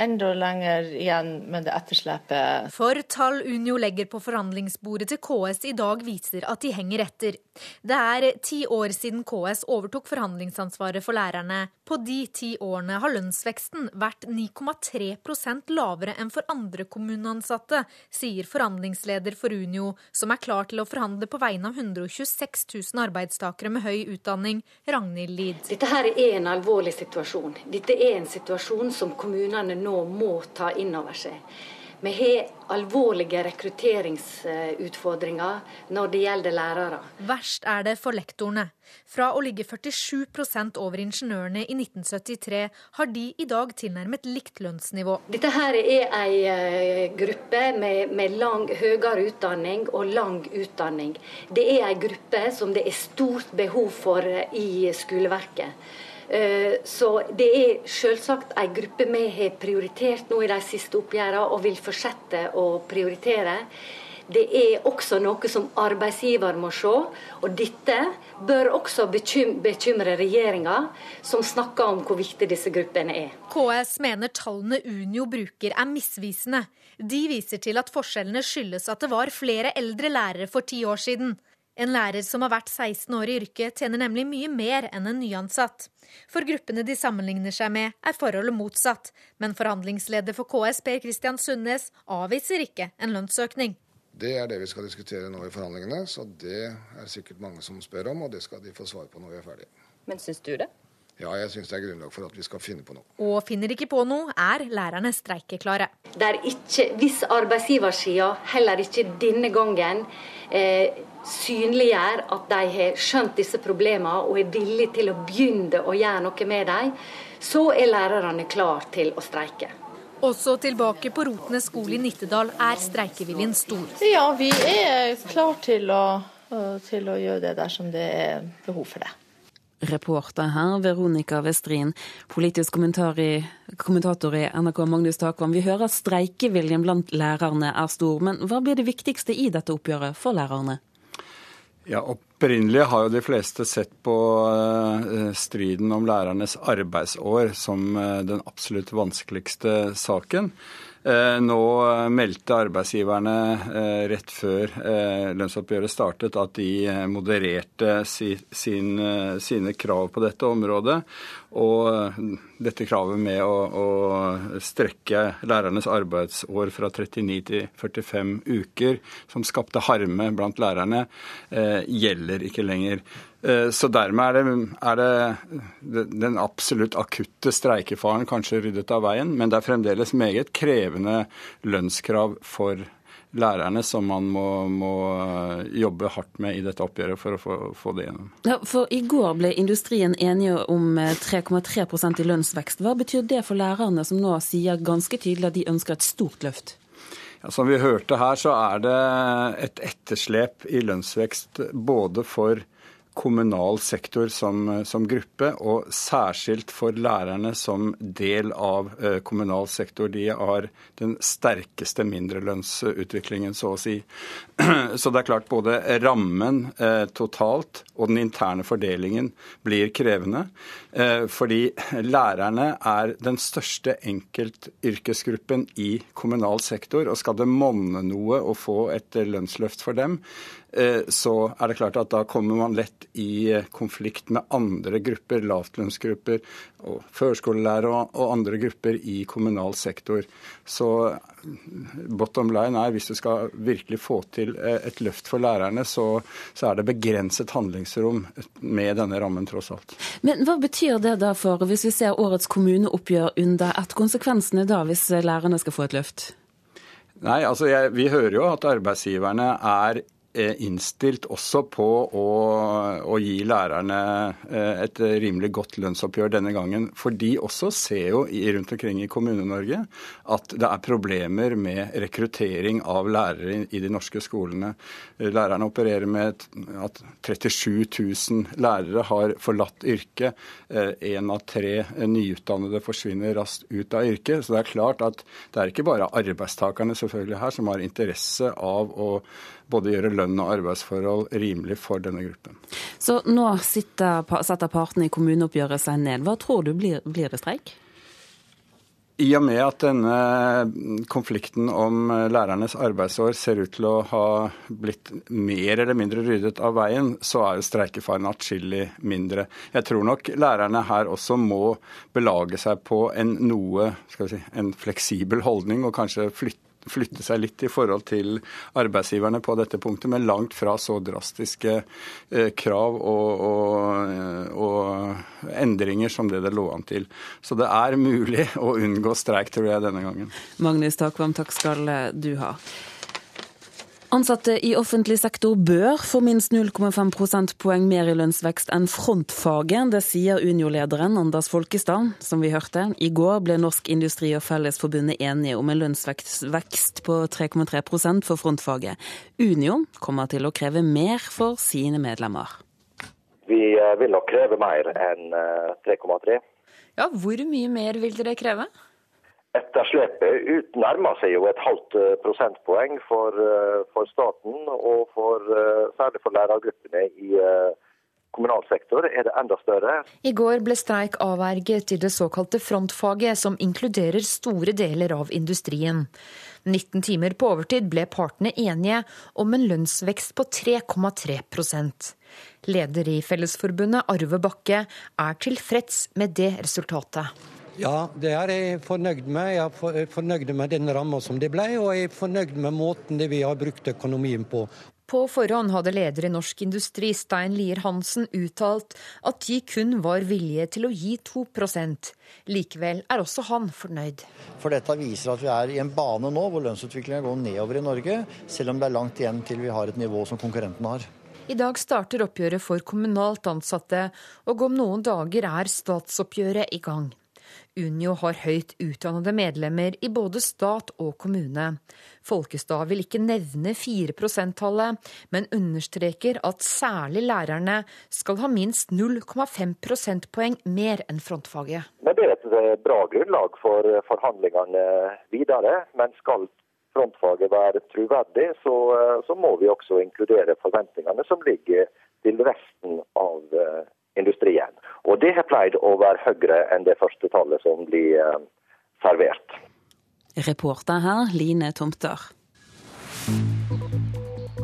enda lenger igjen med det etterslepet. For tall Unio legger på forhandlingsbordet til KS i dag viser at de henger etter. Det er ti år siden KS overtok forhandlingsansvaret for lærerne. På de ti årene har lønnsveksten vært 9,3% lavere enn for andre kommuneansatte, sier forhandlingsleder for Unio, som er klar til å forhandle på vegne av 126 000 arbeidstakere med høy utdanning Ragnhild Lid. Dette her er en alvorlig situasjon. Dette er en situasjon som kommunene nå må ta inn over seg. Vi har alvorlige rekrutteringsutfordringer når det gjelder lærere. Verst er det for lektorene. Fra å ligge 47 over ingeniørene i 1973, har de i dag tilnærmet likt lønnsnivå. Dette her er ei eh, gruppe med, med lang, høyere utdanning og lang utdanning. Det er ei gruppe som det er stort behov for i skoleverket. Eh, så det er selvsagt en gruppe vi har prioritert nå i de siste oppgjørene, og vil fortsette å prioritere. Det er også noe som arbeidsgiver må se. Og dette bør også bekymre regjeringa, som snakker om hvor viktig disse gruppene er. KS mener tallene Unio bruker er misvisende. De viser til at forskjellene skyldes at det var flere eldre lærere for ti år siden. En lærer som har vært 16 år i yrket, tjener nemlig mye mer enn en nyansatt. For gruppene de sammenligner seg med, er forholdet motsatt, men forhandlingsleder for KS, Per Christian Sundnes, avviser ikke en lønnsøkning. Det er det vi skal diskutere nå i forhandlingene, så det er sikkert mange som spør om, og det skal de få svar på når vi er ferdige. Men syns du det? Ja, jeg syns det er grunnlag for at vi skal finne på noe. Og finner ikke på noe, er lærerne streikeklare. Det er Ikke, hvis arbeidsgiversida heller ikke denne gangen eh, synliggjør at de har skjønt disse problemene og er villige til å begynne å gjøre noe med dem, så er lærerne klare til å streike. Også tilbake på Rotnes skole i Nittedal er streikeviljen stor. Ja, vi er klare til til å gjøre det dersom det er behov for det. Reporter her, Veronica Westrin. Politisk i, kommentator i NRK Magnus Takvam. Vi hører streikeviljen blant lærerne er stor, men hva blir det viktigste i dette oppgjøret for lærerne? Ja, Opprinnelig har jo de fleste sett på uh, striden om lærernes arbeidsår som uh, den absolutt vanskeligste saken. Uh, nå meldte arbeidsgiverne rett før lønnsoppgjøret startet at de modererte sin, sine krav på dette området. Og dette kravet med å, å, strekke lærernes arbeidsår fra 39 til 45 uker, som skapte harme blant lærerne, eh, gjelder ikke lenger. Eh, så dermed er det, er det, den absolutt akutte streikefaren kanskje ryddet av veien, men det er fremdeles meget krevende lønnskrav for lærerne som man må, må, jobbe hardt med i dette oppgjøret for å få, få det gjennom. Ja, for I går ble industrien enige om 3,3 eh, i lønnsvekst. Hva betyr det for lærerne, som nå sier ganske tydelig at de ønsker et stort løft? Ja, som vi hørte her, så er det et etterslep i lønnsvekst både for kommunal sektor som, som, gruppe, og særskilt for lærerne som del av eh, kommunal sektor. De har den sterkeste mindrelønnsutviklingen, så å si. [clears throat] Så det er klart både rammen eh, totalt og den interne fordelingen blir krevende. Eh, fordi lærerne er den største enkeltyrkesgruppen i kommunal sektor. Og skal det monne noe å få et lønnsløft for dem, Eh, så er det klart at da kommer man lett i eh, konflikt med andre grupper, lavtlønnsgrupper, og førskolelærere og andre grupper i kommunal sektor. Så bottom line er hvis du skal virkelig få til eh, et løft for lærerne, så, så er det begrenset handlingsrom med denne rammen, tross alt. Men hva betyr det da for, hvis vi ser årets kommuneoppgjør under ett, konsekvensene da hvis lærerne skal få et løft? Nei, altså jeg, Vi hører jo at arbeidsgiverne er innstilt også på å, å, gi lærerne eh, et rimelig godt lønnsoppgjør denne gangen. For de også ser jo rundt omkring i Kommune-Norge at det er problemer med rekruttering av lærere i de norske skolene. Lærerne opererer med at 37 000 lærere har forlatt yrket. Én eh, av tre nyutdannede forsvinner raskt ut av yrket. Så det er klart at det er ikke bare arbeidstakerne selvfølgelig her som har interesse av å både gjøre lønn og arbeidsforhold rimelig for denne gruppen. Så nå sitter, setter partene i kommuneoppgjøret seg ned. Hva tror du blir, blir det streik? I og med at denne konflikten om lærernes arbeidsår ser ut til å ha blitt mer eller mindre ryddet av veien, så er jo streikefaren atskillig mindre. Jeg tror nok lærerne her også må belage seg på en noe si, en fleksibel holdning, og kanskje flytte flytte seg litt i forhold til arbeidsgiverne på dette punktet, men langt fra så drastiske eh, krav og, og, og, endringer som det det lå an til. Så det er mulig [laughs] å unngå streik, tror jeg, denne gangen. Magnus Takvam, takk skal du ha. Ansatte i offentlig sektor bør få minst 0,5 prosentpoeng mer i lønnsvekst enn frontfaget. Det sier Unio-lederen Anders Folkestad, som vi hørte. I går ble Norsk Industri og Fellesforbundet enige om en lønnsvekst på 3,3% for frontfaget. Unio kommer til å kreve mer for sine medlemmer. Vi eh, vil nok kreve mer enn 3,3. Eh, ja, Hvor mye mer vil dere kreve? Etterslepet nærmer seg jo et halvt eh, prosentpoeng for, for for, særlig for lærergruppene i kommunal sektor er det enda større. I går ble streik avverget i det såkalte frontfaget, som inkluderer store deler av industrien. 19 timer på overtid ble partene enige om en lønnsvekst på 3,3% Leder i Fellesforbundet, Arve Bakke, er tilfreds med det resultatet. Ja, det er jeg fornøyd med. Jeg er fornøyd med den ramma som det ble, og jeg er fornøyd med måten vi har brukt økonomien på. På forhånd hadde leder i Norsk Industri, Stein Lier Hansen, uttalt at de kun var villige til å gi 2% Likevel er også han fornøyd. For dette viser at vi er i en bane nå hvor lønnsutviklingen går nedover i Norge, selv om det er langt igjen til vi har et nivå som konkurrentene har. I dag starter oppgjøret for kommunalt ansatte, og om noen dager er statsoppgjøret i gang. Unio har høyt utdannede medlemmer i både stat og kommune. Folkestad vil ikke nevne 4 %-tallet, men understreker at særlig lærerne skal ha minst 0,5 prosentpoeng mer enn frontfaget. Men Det er et eh, bra grunnlag for eh, forhandlingene videre. Men skal frontfaget være troverdig, så, eh, så må vi også inkludere forventningene som ligger til resten av industrien. Og det har pleid å være høyere enn det første tallet som blir eh, servert. Reporter her, Line Tomter.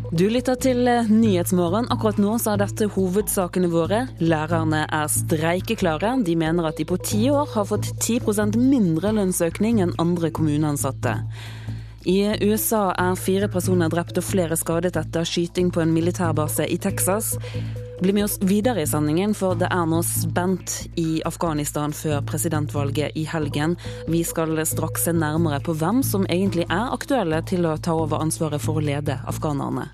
Du lytter til eh, Nyhetsmorgen. Akkurat nå så er dette hovedsakene våre. Lærerne er streikeklare. De mener at de på ti år har fått 10% mindre lønnsøkning enn andre kommuneansatte. I USA er fire personer drept og flere skadet etter skyting på en militærbase i Texas. Bli med oss videre i sendingen, for det er nå spent i Afghanistan før presidentvalget i helgen. Vi skal straks se nærmere på hvem som egentlig er aktuelle til å ta over ansvaret for å lede afghanerne.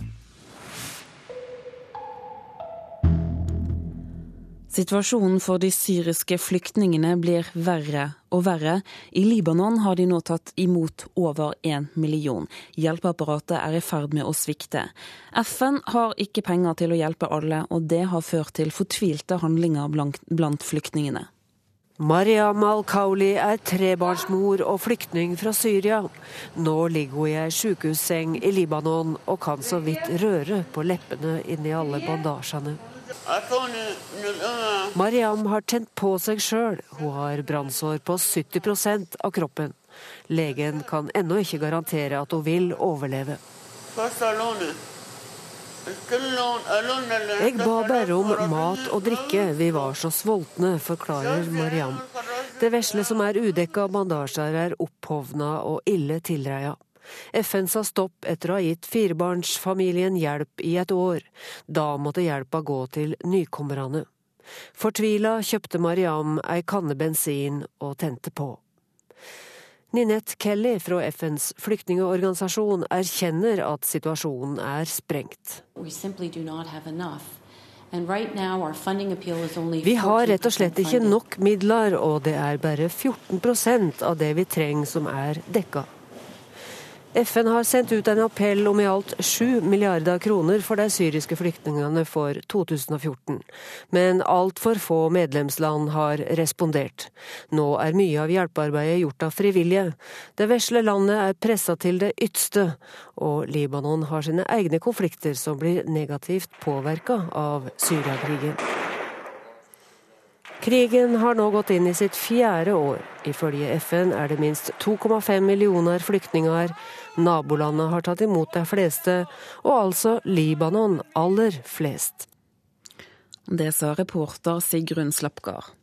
Situasjonen for de syriske flyktningene blir verre og verre. I Libanon har de nå tatt imot over én million. Hjelpeapparatet er i ferd med å svikte. FN har ikke penger til å hjelpe alle, og det har ført til fortvilte handlinger blant flyktningene. Mariam al-Kauli er trebarnsmor og flyktning fra Syria. Nå ligger hun i ei sykehusseng i Libanon og kan så vidt røre på leppene inni alle bandasjene. Mariam har tent på seg sjøl. Hun har brannsår på 70% av kroppen. Legen kan ennå ikke garantere at hun vil overleve. Jeg ba bare om mat og drikke, vi var så sultne, forklarer Mariam. Det vesle som er udekka bandasjer, er opphovna og ille tilreia. FN sa stopp etter å ha gitt firebarnsfamilien hjelp i et år. Da måtte hjelpa gå til nykommerne. Fortvila kjøpte Mariam ei kanne bensin og tente på. Ninette Kelly fra FNs flyktningorganisasjon erkjenner at situasjonen er sprengt. Vi har rett og slett ikke nok midler, og det er bare 14% av det vi trenger som er dekka. FN har sendt ut en appell om i alt 7 milliarder kroner for de syriske flyktningene for 2014. Men altfor få medlemsland har respondert. Nå er mye av hjelpearbeidet gjort av frivillige. Det vesle landet er pressa til det ytste, og Libanon har sine egne konflikter som blir negativt påvirka av Syriakrigen. Krigen har nå gått inn i sitt fjerde år. Ifølge FN er det minst 2,5 millioner flyktninger. Nabolandet har tatt imot de fleste, og altså Libanon aller flest. Det sa reporter Sigrun Slapgard.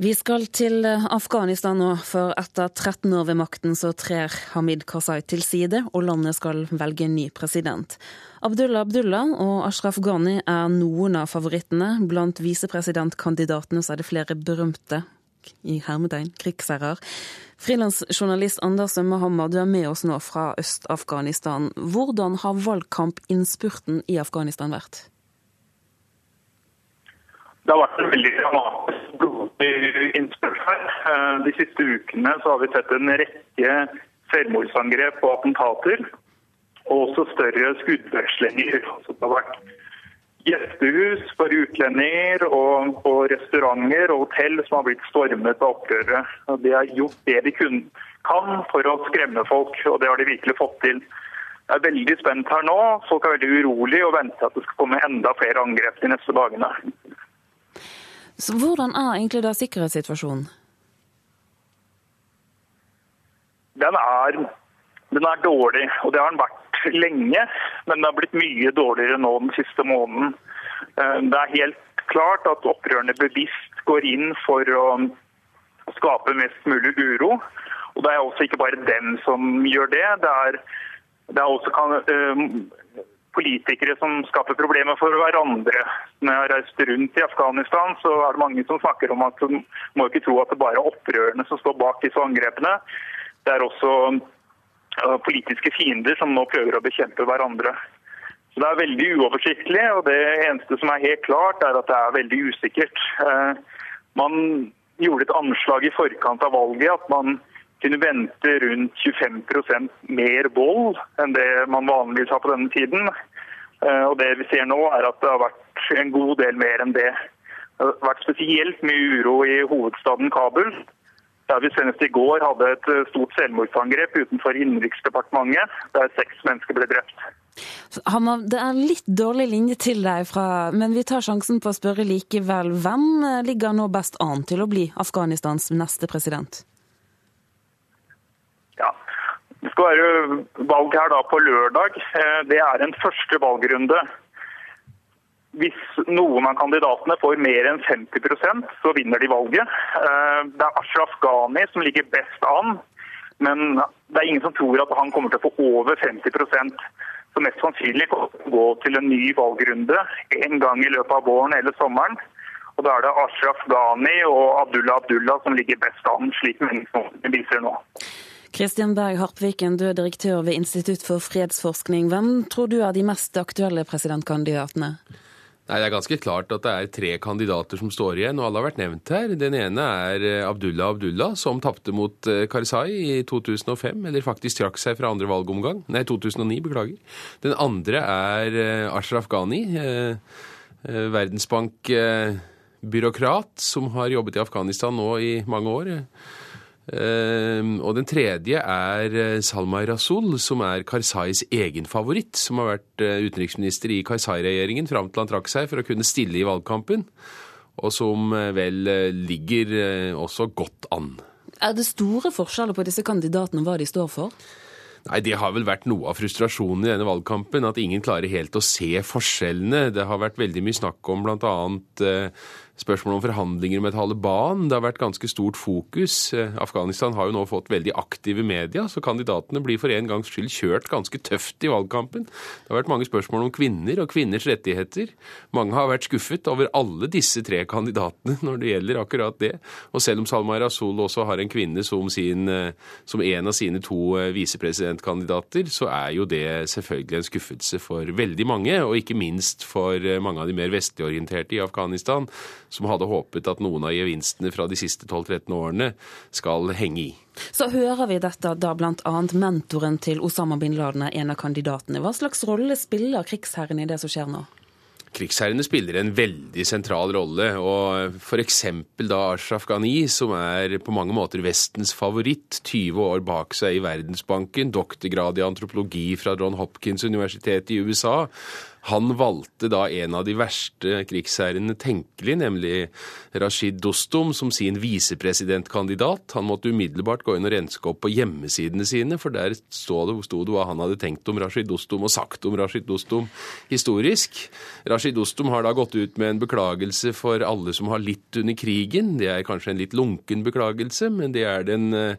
Vi skal til Afghanistan nå, for etter 13 år ved makten så trer Hamid Karzai til side, og landet skal velge ny president. Abdullah Abdullah og Ashraf Ghani er noen av favorittene. Blant visepresidentkandidatene så er det flere berømte i hermetegn krigsherrer. Frilansjournalist Anders Mohammed, du er med oss nå fra Øst-Afghanistan. Hvordan har valgkampinnspurten i Afghanistan vært? Det har vært en veldig dramatisk blodig innspurt her. Eh, de siste ukene så har vi sett en rekke selvmordsangrep og attentater. Og også større skuddvekslinger. Altså det har vært gjestehus for utlendinger og, og restauranter og hotell som har blitt stormet av opprøret. De har gjort det de kun, kan for å skremme folk, og det har de virkelig fått til. er veldig spent her nå. Folk er veldig urolige og venter at det skal komme enda flere angrep de neste dagene. Så Hvordan er egentlig da sikkerhetssituasjonen? Den er, den er dårlig, og det har den vært [laughs] lenge. Men det har blitt mye dårligere nå den siste måneden. Eh, det er helt klart at opprørerne bevisst går inn for å skape mest mulig uro. Og det er også ikke bare dem som gjør det. Det er, det er også kan, uh, politikere som skaper problemer for hverandre. Når jeg har reist rundt i Afghanistan, så er det mange som snakker om at man må ikke tro at det bare er opprørerne som står bak disse angrepene. Det er også politiske fiender som nå prøver å bekjempe hverandre. Så Det er veldig uoversiktlig, og det eneste som er helt klart, er at det er veldig usikkert. Uh, man gjorde et anslag i forkant av valget at man kunne vente rundt 25% mer vold enn det man vanligvis har på denne tiden. Eh, og Det vi ser nå, er at det har vært en god del mer enn det. Det har vært spesielt mye uro i hovedstaden Kabul. Der vi senest i går hadde et stort selvmordsangrep utenfor Innenriksdepartementet, der seks mennesker ble drept. Hammer, det er litt dårlig linje til deg, fra, men vi tar sjansen på å spørre likevel. Hvem ligger nå best an til å bli Afghanistans neste president? Ja, Det skal være valg her da på lørdag. Eh, det er en første valgrunde. Hvis noen av kandidatene får mer enn 50% så vinner de valget. Eh, det er Ashraf Ghani som ligger best an, men det er ingen som tror at han kommer til å få over 50% så mest sannsynlig til å gå til en ny valgrunde en gang i løpet av våren eller sommeren. Og Da er det Ashraf Ghani og Abdullah Abdullah som ligger best an, slik meningsmålingene viser nå. Kristian Berg Harpviken, du er direktør ved Institutt for fredsforskning. Hvem tror du er de mest aktuelle presidentkandidatene? Nei, Det er ganske klart at det er tre kandidater som står igjen, og alle har vært nevnt her. Den ene er eh, Abdullah Abdullah, som tapte mot eh, Karzai i 2005, eller faktisk trakk seg fra andre valgomgang. Nei, 2009, beklager. Den andre er eh, Ashraf Ghani, verdensbankbyråkrat, som har jobbet i Afghanistan nå i mange år. Ehm, og den tredje er eh, Salma Rasul, som er Karzais egen favoritt. Som har vært eh, utenriksminister i Karzai-regjeringen fram til han trakk seg for å kunne stille i valgkampen. Og som eh, vel ligger også godt an. Er det store forskjeller på disse kandidatene, og hva de står for? Nei, Det har vel vært noe av frustrasjonen i denne valgkampen, at ingen klarer helt å se forskjellene. Det har vært veldig mye snakk om bl.a. Spørsmål om forhandlinger med Taliban. Det har vært ganske stort fokus. Eh, Afghanistan har jo nå fått veldig aktive media, så kandidatene blir for en gangs skyld kjørt ganske tøft i valgkampen. Det har vært mange spørsmål om kvinner og kvinners rettigheter. Mange har vært skuffet over alle disse tre kandidatene [laughs] når det gjelder akkurat det. Og selv om Salma Rasul også har en kvinne som, sin, eh, som en av sine to eh, visepresidentkandidater, så er jo det selvfølgelig en skuffelse for veldig mange, og ikke minst for mange av de mer vestlig orienterte i Afghanistan som hadde håpet at noen av gevinstene fra de siste 12-13 årene skal henge i. Så hører vi dette da bl.a. mentoren til Osama bin Laden er en av kandidatene. Hva slags rolle spiller krigsherren i det som skjer nå? Krigsherrene spiller en veldig sentral rolle, og f.eks. da Ashraf Ghani, som er på mange måter Vestens favoritt, 20 år bak seg i Verdensbanken, doktorgrad i antropologi fra John Hopkins universitet i USA, han valgte da en av de verste krigsherrene tenkelig, nemlig Rashid Dostum, som sin visepresidentkandidat. Han måtte umiddelbart gå inn og renske opp på hjemmesidene sine, for der sto det, det hva han hadde tenkt om Rashid Dostum og sagt om Rashid Dostum historisk. Rashid Dostum har da gått ut med en beklagelse for alle som har litt under krigen. Det er kanskje en litt lunken beklagelse, men det er den eh,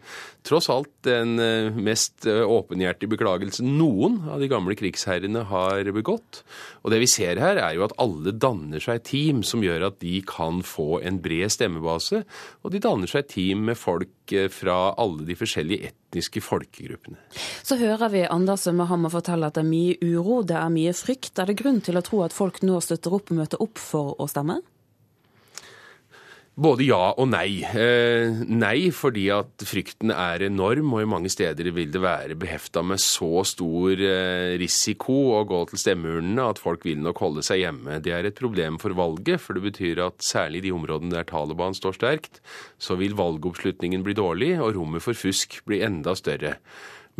tross alt den eh, mest eh, åpenhjertige beklagelsen noen av de gamle krigsherrene har begått. Og det vi ser her, er jo at alle danner seg team som gjør at de kan få en bred stemmebase. Og de danner seg team med folk eh, fra alle de forskjellige etniske folkegruppene. Så hører vi Anders Sømmerhammer fortelle at det er mye uro, det er mye frykt. Er det grunn til å tro at folk nå støtter opp og møter opp for å stemme? Både ja og nei. Eh, nei fordi at frykten er enorm, og i mange steder vil det være behefta med så stor eh, risiko å gå til stemmeurnene at folk vil nok holde seg hjemme. Det er et problem for valget, for det betyr at særlig i de områdene der Taliban står sterkt, så vil valgoppslutningen bli dårlig, og rommet for fusk bli enda større.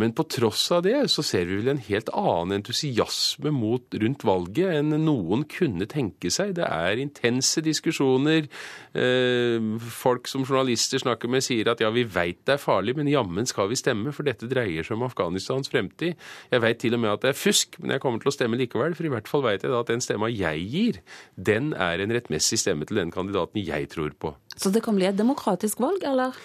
Men på tross av det så ser vi vel en helt annen entusiasme mot, rundt valget enn noen kunne tenke seg. Det er intense diskusjoner. Eh, folk som journalister snakker med, sier at ja, vi veit det er farlig, men jammen skal vi stemme, for dette dreier seg om Afghanistans fremtid. Jeg veit til og med at det er fusk, men jeg kommer til å stemme likevel, for i hvert fall veit jeg da at den stemma jeg gir, den er en rettmessig stemme til den kandidaten jeg tror på. Så det kan bli et demokratisk valg, eller?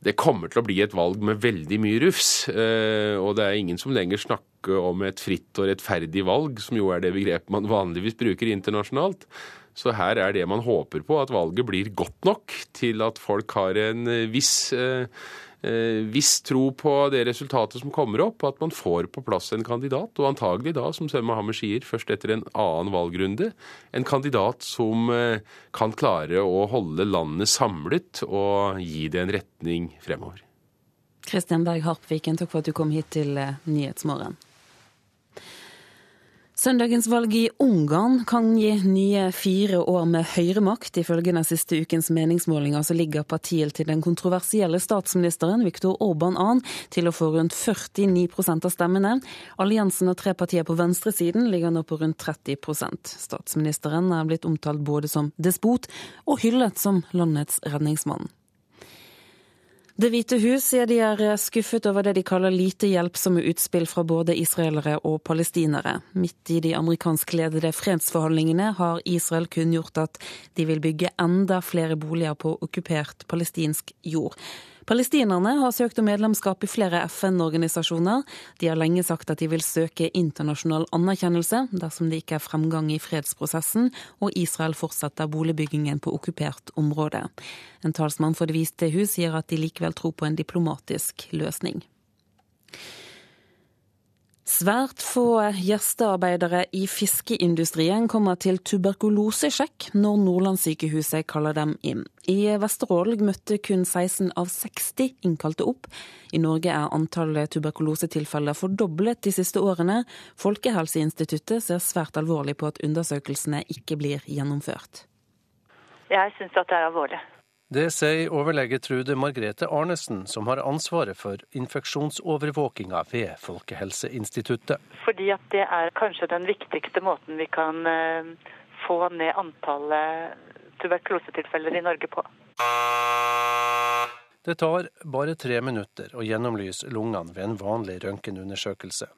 Det kommer til å bli et valg med veldig mye rufs. Eh, og det er ingen som lenger snakker om et fritt og rettferdig valg, som jo er det begrepet man vanligvis bruker internasjonalt. Så her er det man håper på, at valget blir godt nok til at folk har en viss eh, Eh, viss tro på det resultatet som kommer opp, at man får på plass en kandidat, og antagelig da, som Sømme Hammer sier, først etter en annen valgrunde, en kandidat som eh, kan klare å holde landet samlet og gi det en retning fremover. Kristian Berg Harpviken, takk for at du kom hit til eh, Nyhetsmorgen. Søndagens valg i Ungarn kan gi nye fire år med høyremakt. Ifølge den siste ukens meningsmålinger så ligger partiet til den kontroversielle statsministeren Viktor Orban an til å få rundt 49% av stemmene. Alliansen av tre partier på venstresiden ligger nå på rundt 30% Statsministeren er blitt omtalt både som despot og hyllet som landets redningsmann. Det hvite hus sier de er skuffet over det de kaller lite hjelpsomme utspill fra både israelere og palestinere. Midt i de amerikanskledede fredsforhandlingene har Israel kunngjort at de vil bygge enda flere boliger på okkupert palestinsk jord. Palestinerne har søkt om medlemskap i flere FN-organisasjoner. De har lenge sagt at de vil søke internasjonal anerkjennelse dersom det ikke er fremgang i fredsprosessen og Israel fortsetter boligbyggingen på okkupert område. En talsmann for Det hvite hus sier at de likevel tror på en diplomatisk løsning. Svært få gjestearbeidere i fiskeindustrien kommer til tuberkulosesjekk når Nordlandssykehuset kaller dem inn. I Vesterålen møtte kun 16 av 60 innkalte opp. I Norge er antallet tuberkulosetilfeller fordoblet de siste årene. Folkehelseinstituttet ser svært alvorlig på at undersøkelsene ikke blir gjennomført. Jeg syns at det er alvorlig. Det sier overlege Trude Margrethe Arnesen, som har ansvaret for infeksjonsovervåkinga ved Folkehelseinstituttet. Fordi at det er kanskje den viktigste måten vi kan eh, få ned antallet tuberkulosetilfeller i Norge på. Det tar bare tre minutter å gjennomlyse lungene ved en vanlig røntgenundersøkelse.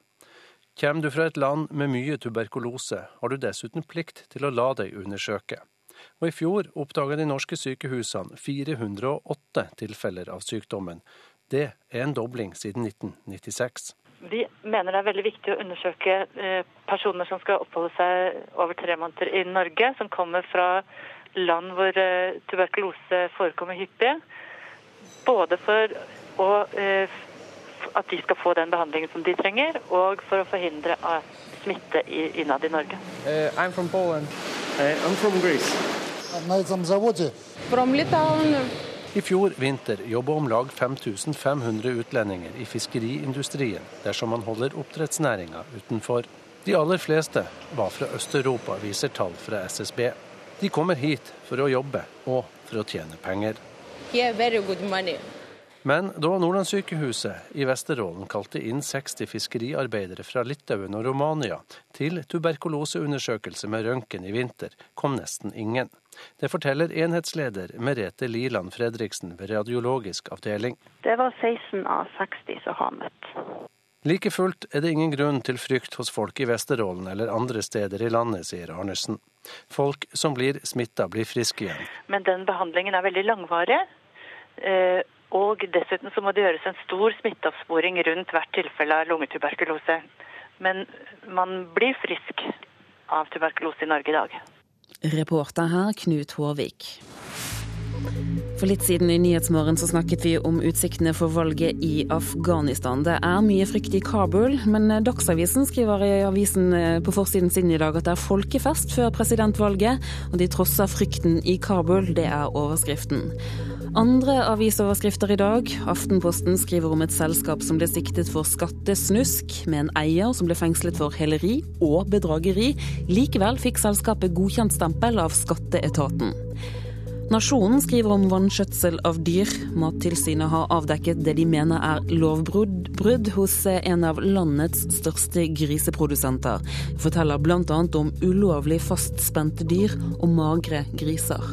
Kommer du fra et land med mye tuberkulose, har du dessuten plikt til å la deg undersøke og i fjor oppdaga de norske sykehusene 408 tilfeller av sykdommen. Det er en dobling siden 1996. Vi mener det er veldig viktig å undersøke eh, personer som skal oppholde seg over tre måneder i Norge, som kommer fra land hvor eh, tuberkulose forekommer hyppig. Både for å, eh, at de skal få den behandlingen som de trenger, og for å forhindre smitte innad i Norge. Uh, I'm from Poland. Uh, I'm from Greece. I fjor vinter jobba om lag 5500 utlendinger i fiskeriindustrien dersom man holder oppdrettsnæringa utenfor. De aller fleste var fra Øst-Europa, viser tall fra SSB. De kommer hit for å jobbe og for å tjene penger. Yeah, very good money. Men da Nordlandssykehuset i Vesterålen kalte inn 60 fiskeriarbeidere fra Litauen og Romania til tuberkuloseundersøkelse med røntgen i vinter, kom nesten ingen. Det forteller enhetsleder Merete Liland Fredriksen ved radiologisk avdeling. Det var 16 av 60 som har møtt. Like fullt er det ingen grunn til frykt hos folk i Vesterålen eller andre steder i landet, sier Arnesen. Folk som blir smitta, blir friske igjen. Men den behandlingen er veldig langvarig. Og dessuten så må det gjøres en stor smitteoppsporing rundt hvert tilfelle av lungetuberkulose. Men man blir frisk av tuberkulose i Norge i dag. Reporter her Knut Håvik. For litt siden i Nyhetsmorgen så snakket vi om utsiktene for valget i Afghanistan. Det er mye frykt i Kabul, men Dagsavisen skriver i avisen eh, på forsiden sin i dag at det er folkefest før presidentvalget, og de trosser frykten i Kabul. Det er overskriften. Andre avisoverskrifter i dag. Aftenposten skriver om et selskap som ble siktet for skattesnusk, med en eier som ble fengslet for heleri og bedrageri. Likevel fikk selskapet godkjent stempel av skatteetaten. Nasjonen skriver om vanskjøtsel av dyr. Mattilsynet har avdekket det de mener er lovbrudd hos en av landets største griseprodusenter. Forteller bl.a. om ulovlig fastspente dyr og magre griser.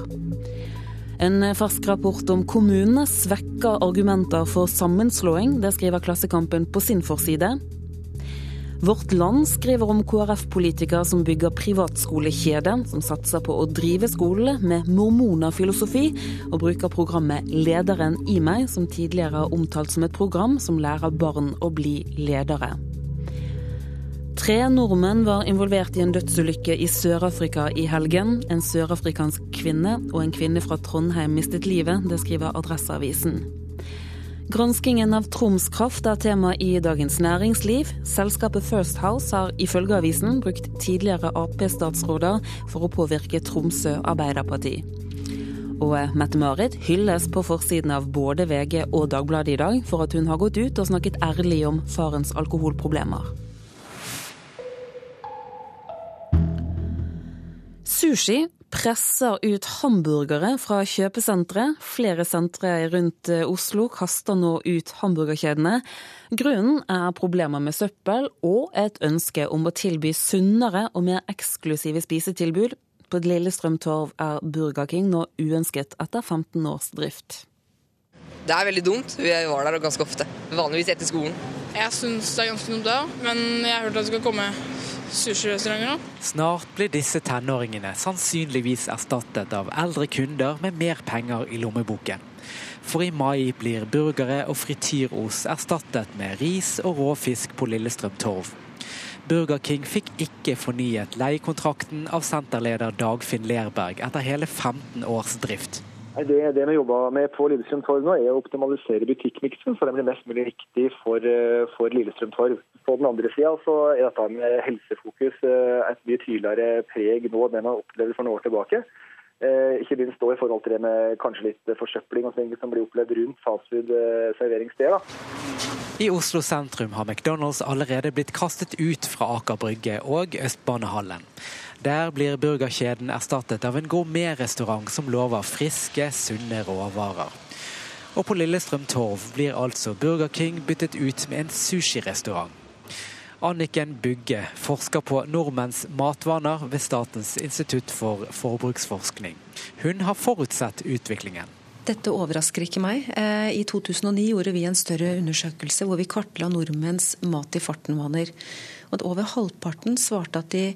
En fersk rapport om kommunene svekker argumenter for sammenslåing. Det skriver Klassekampen på sin forside. Vårt Land skriver om KrF-politikere som bygger privatskolekjede, som satser på å drive skole med mormonerfilosofi, og bruker programmet Lederen i meg, som tidligere er omtalt som et program som lærer barn å bli ledere. Tre nordmenn var involvert i en dødsulykke i Sør-Afrika i helgen. En sørafrikansk kvinne og en kvinne fra Trondheim mistet livet, det skriver Adresseavisen. Granskingen av Troms Kraft er tema i Dagens Næringsliv. Selskapet First House har ifølge avisen brukt tidligere Ap-statsråder for å påvirke Tromsø Arbeiderparti. Og Mette-Marit hylles på forsiden av både VG og Dagbladet i dag for at hun har gått ut og snakket ærlig om farens alkoholproblemer. Sushi presser ut hamburgere fra kjøpesentre. Flere sentre rundt eh, Oslo kaster nå ut hamburgerkjedene. Grunnen er problemer med søppel og et ønske om å tilby sunnere og mer eksklusive spisetilbud. På Lillestrøm Torv er Burger King nå uønsket etter 15 års drift. Det er veldig dumt. Vi var der ganske ofte. Vanligvis etter skolen. Jeg syns det er ganske dumt, ja. Men jeg har hørt at det skal komme sushirestauranter. Snart blir disse tenåringene sannsynligvis erstattet av eldre kunder med mer penger i lommeboken. For i mai blir burgere og frityros erstattet med ris og råfisk på Lillestrøm Torv. Burger King fikk ikke fornyet leiekontrakten av senterleder Dagfinn Lerberg etter hele 15 års drift. Det, det vi jobber med på Lillestrøm Torv nå, er å optimalisere butikkmiksen så den blir mest mulig riktig for, eh, for Lillestrøm Torv. På den andre sida er dette med helsefokus eh, et mye tydeligere preg nå enn det man opplevde for noen år tilbake. Eh, ikke minst i forhold til det med kanskje litt forsøpling og sånt som blir opplevd rundt fastfood-serveringssteder. I Oslo sentrum har McDonald's allerede blitt kastet ut fra Aker Brygge og Østbanehallen. Der blir burgerkjeden erstattet av en gourmetrestaurant som lover friske, sunne råvarer. Og på Lillestrøm Torv blir altså Burger King byttet ut med en sushirestaurant. Anniken Bugge forsker på nordmenns matvaner ved Statens institutt for forbruksforskning. Hun har forutsett utviklingen. Dette overrasker ikke meg. Eh, I 2009 gjorde vi en større undersøkelse hvor vi kartla nordmenns mat i farten-vaner. Over halvparten svarte at de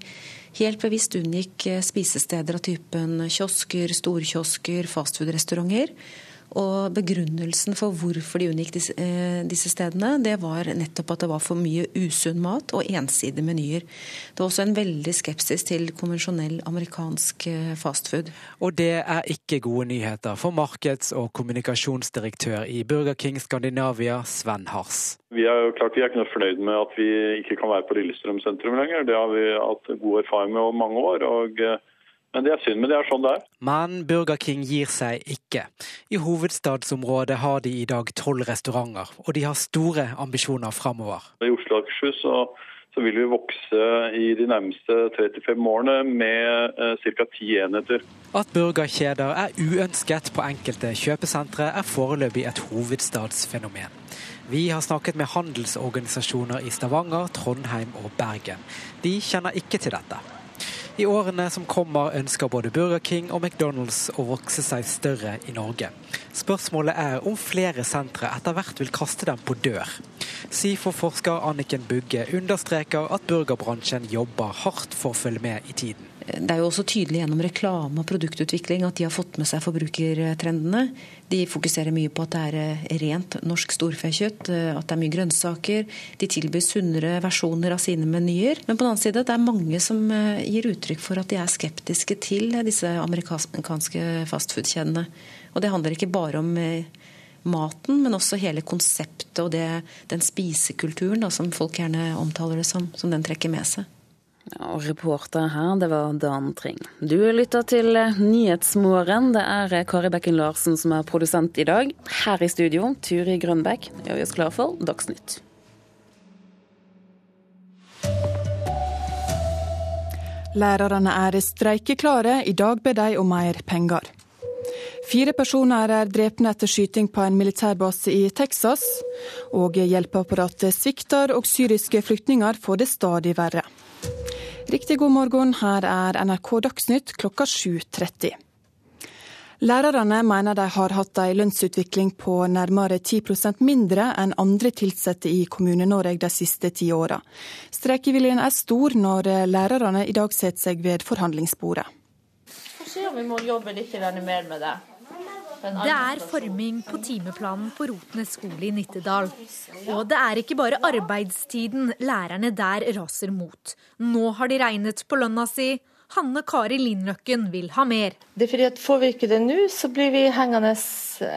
helt bevisst unngikk eh, spisesteder av typen kiosker, storkiosker, fastfood-restauranter. Og begrunnelsen for hvorfor de unngikk disse, eh, disse, stedene, det var nettopp at det var for mye usunn mat og ensidige menyer. Det var også en veldig skepsis til konvensjonell amerikansk eh, fastfood. Og det er ikke gode nyheter for markeds- og kommunikasjonsdirektør i Burger King Skandinavia, Sven Hars. Vi er jo klart vi er ikke noe fornøyd med at vi ikke kan være på Lillestrøm sentrum lenger. Det har vi hatt god erfaring med over mange år. og eh, men det er synd, men det er sånn det er. Men Burger King gir seg ikke. I hovedstadsområdet har de i dag tolv restauranter, og de har store ambisjoner framover. I Oslo og Akershus så, så, vil vi vokse i de nærmeste 35 årene med eh, ca. ti enheter. At burgerkjeder er uønsket på enkelte kjøpesentre, er foreløpig et hovedstadsfenomen. Vi har snakket med handelsorganisasjoner i Stavanger, Trondheim og Bergen. De kjenner ikke til dette. I årene som kommer ønsker både Burger King og McDonald's å vokse seg større i Norge. Spørsmålet er om flere sentre etter hvert vil kaste dem på dør. SIFO-forsker Anniken Bugge understreker at burgerbransjen jobber hardt for å følge med i tiden. Det er jo også tydelig gjennom reklame og produktutvikling at de har fått med seg forbrukertrendene. De fokuserer mye på at det er eh, rent norsk storfekjøtt, eh, at det er mye grønnsaker. De tilbyr sunnere versjoner av sine menyer. Men på den annen side, det er mange som eh, gir uttrykk for at de er skeptiske til disse amerikanske fastfood-kjedene. Og det handler ikke bare om maten, men også hele konseptet og det, den spisekulturen da, som folk gjerne omtaler det som, som den trekker med seg. Og reporter her, det var Dan Tring. Du lytter til Nyhetsmorgen. Det er Kari Bekken Larsen som er produsent i dag. Her i studio, Turi Grønbekk, gjør vi oss klar for Dagsnytt. Lærerne er streikeklare. I dag ber de om mer penger. Fire personer er drepne etter skyting på en militærbase i Texas. Og hjelpeapparatet svikter, og syriske flyktninger får det stadig verre. Riktig god morgen, her er NRK Dagsnytt klokka 7.30. Lærerne mener de har hatt en lønnsutvikling på nærmere 10% mindre enn andre ansatte i Kommune-Norge de siste ti åra. Streikeviljen er stor når lærerne i dag setter seg ved forhandlingsbordet. Få se om vi må jobbe litt mer med det. Det er forming på timeplanen på Rotnes skole i Nittedal. Og det er ikke bare arbeidstiden lærerne der raser mot. Nå har de regnet på lønna si Hanne Kari Lindløkken vil ha mer. Det er fordi at Får vi ikke det nå, så blir vi hengende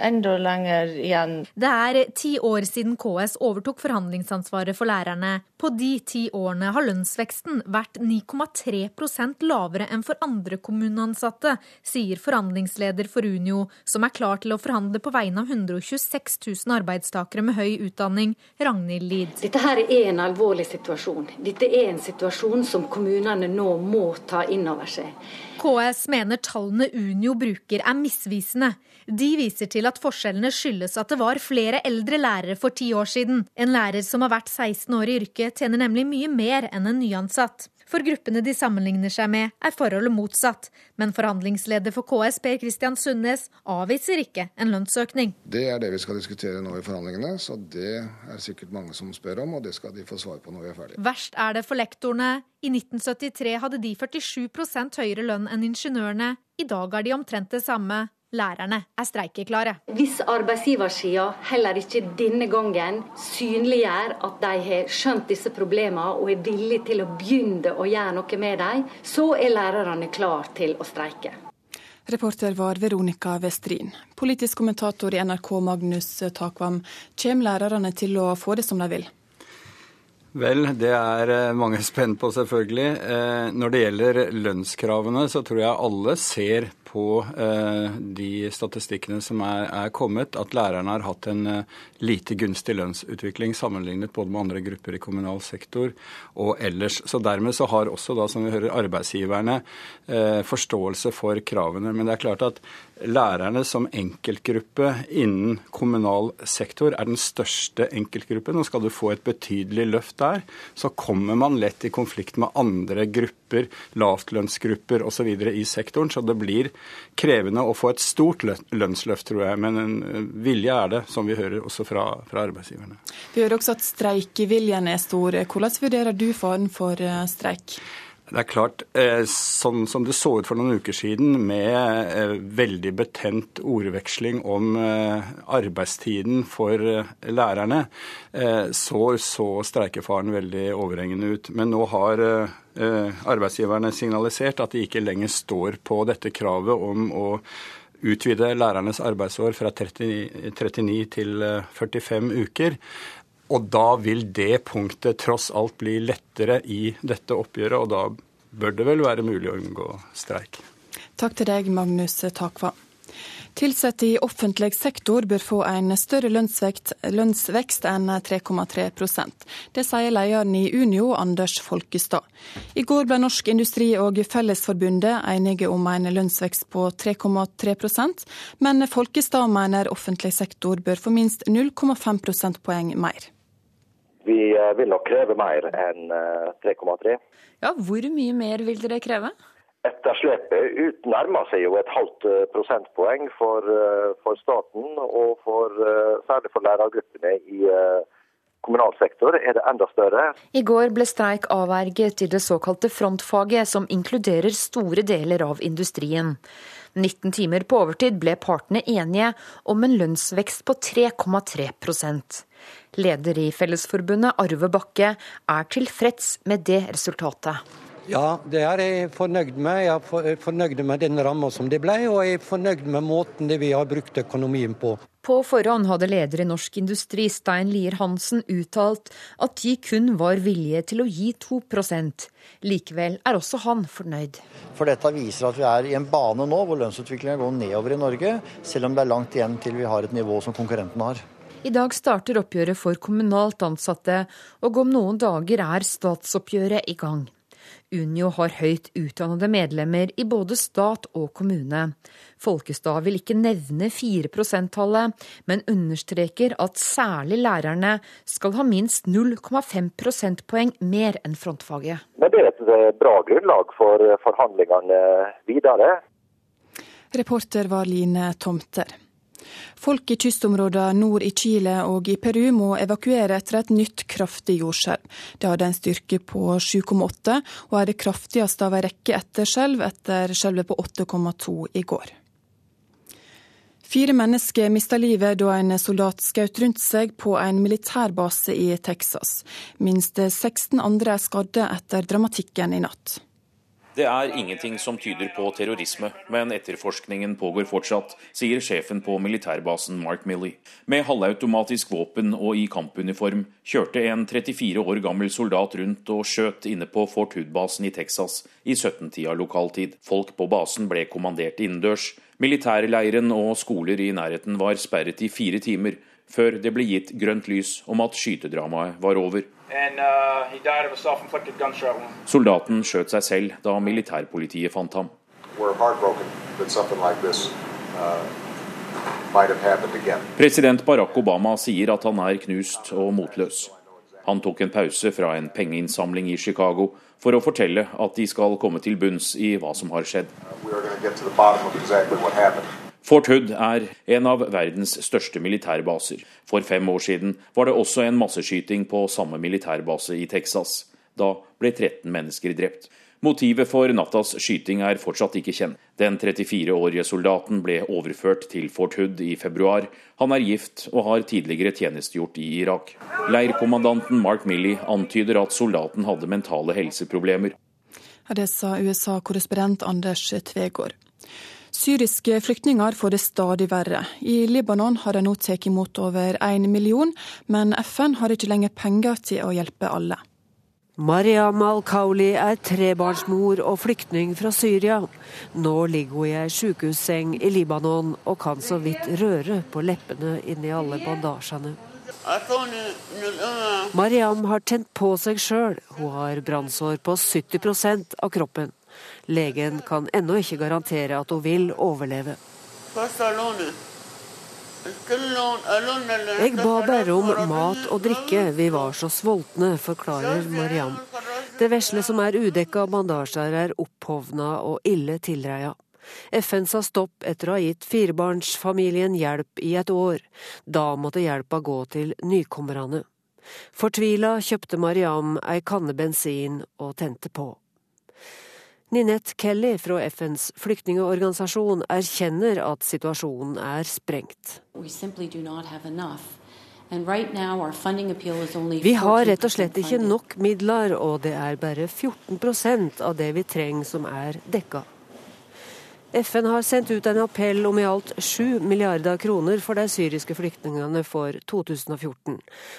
enda lenger igjen. Det er ti år siden KS overtok forhandlingsansvaret for lærerne. På de ti årene har lønnsveksten vært 9,3% lavere enn for andre kommuneansatte, sier forhandlingsleder for Unio, som er klar til å forhandle på vegne av 126 000 arbeidstakere med høy utdanning, Ragnhild Lid. Dette her er en alvorlig situasjon. Dette er en situasjon som kommunene nå må ta inn over seg. KS mener tallene Unio bruker er misvisende. De viser til at forskjellene skyldes at det var flere eldre lærere for ti år siden. En lærer som har vært 16 år i yrket, tjener nemlig mye mer enn en nyansatt. For gruppene de sammenligner seg med, er forholdet motsatt. Men forhandlingsleder for KS, Per Kristian Sundnes, avviser ikke en lønnsøkning. Det er det vi skal diskutere nå i forhandlingene, så det er sikkert mange som spør om, og det skal de få svar på når vi er ferdige. Verst er det for lektorene. I 1973 hadde de 47% høyere lønn enn ingeniørene. I dag er de omtrent det samme. Lærerne er streikeklare. Hvis arbeidsgiversida heller ikke denne gangen synliggjør at de har skjønt disse problemene og er villige til å begynne å gjøre noe med dem, så er lærerne klar til å streike. Reporter var Veronica Westrin. Politisk kommentator i NRK Magnus Takvam, kommer lærerne til å få det som de vil? Vel, det er eh, mange [laughs] spent på, selvfølgelig. Eh, når det gjelder lønnskravene, så tror jeg alle ser på eh, de statistikkene som er, er, kommet, at lærerne har hatt en lite gunstig lønnsutvikling sammenlignet både med andre grupper i kommunal sektor og ellers. Så dermed så har også, da, som vi hører, arbeidsgiverne forståelse for kravene. Men det er klart at lærerne som enkeltgruppe innen kommunal sektor er den største enkeltgruppen. og Skal du få et betydelig løft der, så kommer man lett i konflikt med andre grupper, lavtlønnsgrupper osv. i sektoren. Så det blir krevende å få et stort lønnsløft, tror jeg. Men en vilje er det, som vi hører også fra, fra arbeidsgiverne. Vi hører også at streikeviljen er stor. Hvordan vurderer du faren for eh, streik? Det er klart, eh, sånn som det så ut for noen uker siden, med eh, veldig betent ordveksling om eh, arbeidstiden for lærerne, så så streikefaren veldig overhengende ut. Men nå har arbeidsgiverne signalisert at de ikke lenger står på dette kravet om å utvide lærernes arbeidsår fra 39, 39 til 45 uker. Og da vil det punktet tross alt bli lettere i dette oppgjøret, og da bør det vel være mulig å unngå streik. Takk til deg, Magnus Takva. Tilsatte i offentlig sektor bør få en større lønnsvekst enn 3,3% Det sier lederen i Unio, Anders Folkestad. I går ble Norsk Industri og Fellesforbundet enige om en lønnsvekst på 3,3% men Folkestad mener offentlig sektor bør få minst 0,5 prosentpoeng mer. Vi eh, vil nok kreve mer enn 3,3. Eh, ja, Hvor mye mer vil dere kreve? Etterslepet nærmer seg jo et halvt eh, prosentpoeng for, for staten, og for, særlig for lærergruppene i kommunal sektor er det enda større. I går ble streik avverget i det såkalte frontfaget, som inkluderer store deler av industrien. 19 timer på overtid ble partene enige om en lønnsvekst på 3,3 Leder i Fellesforbundet, Arve Bakke, er tilfreds med det resultatet. Ja, det er jeg fornøyd med. Jeg er fornøyd med den ramma som det ble, og jeg er fornøyd med måten vi har brukt økonomien på. På forhånd hadde leder i Norsk Industri, Stein Lier Hansen, uttalt at de kun var villige til å gi 2% Likevel er også han fornøyd. For dette viser at vi er i en bane nå hvor lønnsutviklingen går nedover i Norge, selv om det er langt igjen til vi har et nivå som konkurrentene har. I dag starter oppgjøret for kommunalt ansatte, og om noen dager er statsoppgjøret i gang. Unio har høyt utdannede medlemmer i både stat og kommune. Folkestad vil ikke nevne 4 %-tallet, men understreker at særlig lærerne skal ha minst 0,5 prosentpoeng mer enn frontfaget. Men det er et eh, bra grunnlag for eh, forhandlingene videre. Reporter var Line Tomter. Folk i kystområdene nord i Chile og i Peru må evakuere etter et nytt kraftig jordskjelv. Det hadde en styrke på 7,8 og er det kraftigste av en rekke etterskjelv etter skjelvet på 8,2 i går. Fire mennesker mista livet da en soldat skjøt rundt seg på en militærbase i Texas. Minst 16 andre er skadde etter dramatikken i natt. Det er ingenting som tyder på terrorisme, men etterforskningen pågår fortsatt, sier sjefen på militærbasen Mark Milley. Med halvautomatisk våpen og i kampuniform kjørte en 34 år gammel soldat rundt og skjøt inne på Fort Hood-basen i Texas i 17-tida lokaltid. Folk på basen ble kommandert innendørs. Militærleiren og skoler i nærheten var sperret i fire timer, før det ble gitt grønt lys om at skytedramaet var over. Uh, Soldaten skjøt seg selv da militærpolitiet fant ham. Uh, President Barack Obama sier at han er knust og motløs. Han tok en pause fra en pengeinnsamling i Chicago for å fortelle at de skal komme til bunns i hva som har skjedd. Fort Hood er en av verdens største militærbaser. For fem år siden var det også en masseskyting på samme militærbase i Texas. Da ble 13 mennesker drept. Motivet for nattas skyting er fortsatt ikke kjent. Den 34-årige soldaten ble overført til Fort Hood i februar. Han er gift og har tidligere tjenestegjort i Irak. Leirkommandanten Mark Milley antyder at soldaten hadde mentale helseproblemer. Det sa USA-korrespondent Anders Tvegård. Syriske flyktninger får det stadig verre. I Libanon har de nå tatt imot over én million, men FN har ikke lenger penger til å hjelpe alle. Mariam al-Kauli er trebarnsmor og flyktning fra Syria. Nå ligger hun i ei sykehusseng i Libanon og kan så vidt røre på leppene inni alle bandasjene. Mariam har tent på seg sjøl. Hun har brannsår på 70% av kroppen. Legen kan ennå ikke garantere at hun vil overleve. Jeg ba bare om mat og drikke, vi var så sultne, forklarer Mariam. Det vesle som er udekka bandasjer, er opphovna og ille tilreia. FN sa stopp etter å ha gitt firebarnsfamilien hjelp i et år. Da måtte hjelpa gå til nykommerne. Fortvila kjøpte Mariam ei kanne bensin og tente på. Ninette Kelly fra FNs flyktningeorganisasjon erkjenner at situasjonen er sprengt. Vi har rett og slett ikke nok midler, og det er bare 14% av det vi trenger som er dekka. FN har sendt ut en appell om i alt 7 milliarder kroner for de syriske flyktningene for 2014.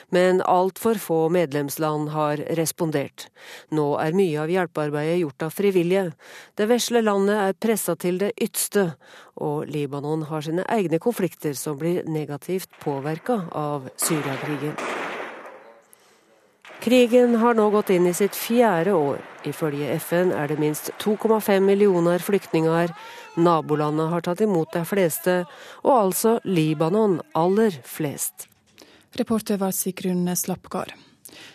Men altfor få medlemsland har respondert. Nå er mye av hjelpearbeidet gjort av frivillige. Det vesle landet er pressa til det ytste, og Libanon har sine egne konflikter som blir negativt påvirka av Syriakrigen. Krigen har nå gått inn i sitt fjerde år. Ifølge FN er det minst 2,5 millioner flyktninger. Nabolandet har tatt imot de fleste, og altså Libanon aller flest. Reporter var Sigrun Slappgard.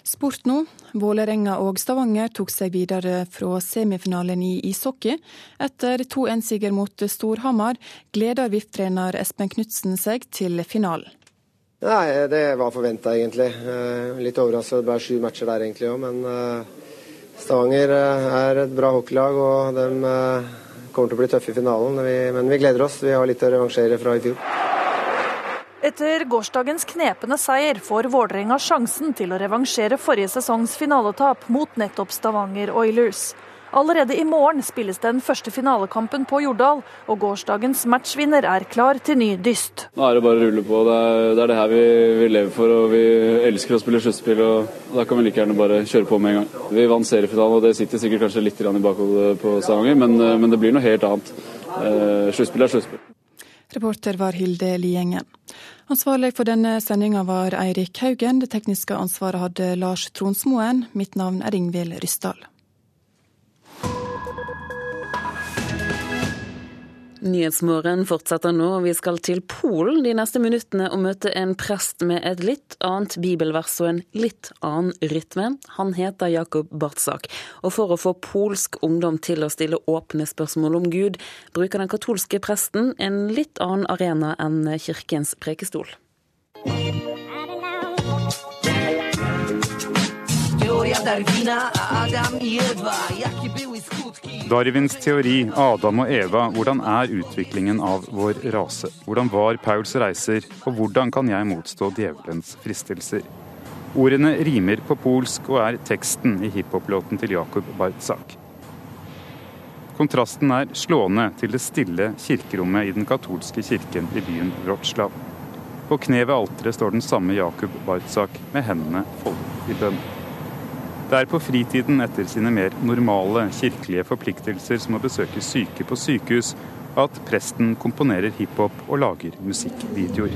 Sport nå. Vålerenga og Stavanger tok seg videre fra semifinalen i ishockey. Etter 2-1-siger mot Storhamar gleder VIF-trener Espen Knutsen seg til finalen. Nei, Det var forventa, egentlig. Eh, litt overraska det ble sju matcher der, egentlig òg. Men eh, Stavanger eh, er et bra hockeylag, og de kommer til å bli tøffe i finalen. Men vi gleder oss. Vi har litt å revansjere fra i fjor. Etter gårsdagens knepende seier får Vålerenga sjansen til å revansjere forrige sesongs finaletap mot nettopp Stavanger Oilers. Allerede i morgen spilles den første finalekampen på Jordal, og gårsdagens matchvinner er klar til ny dyst. Nå er det bare å rulle på. Det er det, er det her vi, vi, lever for, og vi elsker å spille sluttspill. og Da kan vi like gjerne bare kjøre på med en gang. Vi vant seriefinalen, og det sitter sikkert kanskje litt i bakhodet på Stavanger, men, men, det blir noe helt annet. Eh, sluttspill er sluttspill. Reporter var Hilde Liengen. Ansvarlig for denne sendinga var Eirik Haugen. Det tekniske ansvaret hadde Lars Tronsmoen. Mitt navn er Ingvild Ryssdal. Nyhetsmorgen fortsetter nå, og vi skal til Polen de neste minuttene og møte en prest med et litt annet bibelvers og en litt annen rytme. Han heter Jakob Bartsak, og for å få polsk ungdom til å stille åpne spørsmål om Gud, bruker den katolske presten en litt annen arena enn kirkens prekestol. Darwins teori, Adam og Eva, hvordan er utviklingen av vår rase? Hvordan var Pauls reiser, og hvordan kan jeg motstå djevelens fristelser? Ordene rimer på polsk og er teksten i hiphop-låten til Jakub Bartzak. Kontrasten er slående til det stille kirkerommet i den katolske kirken i byen Wroclaw. På kne ved alteret står den samme Jakub Bartzak med hendene foldet i bønn. Det er på fritiden etter sine mer normale kirkelige forpliktelser som å besøke syke på sykehus, at presten komponerer hiphop og lager musikkvideoer.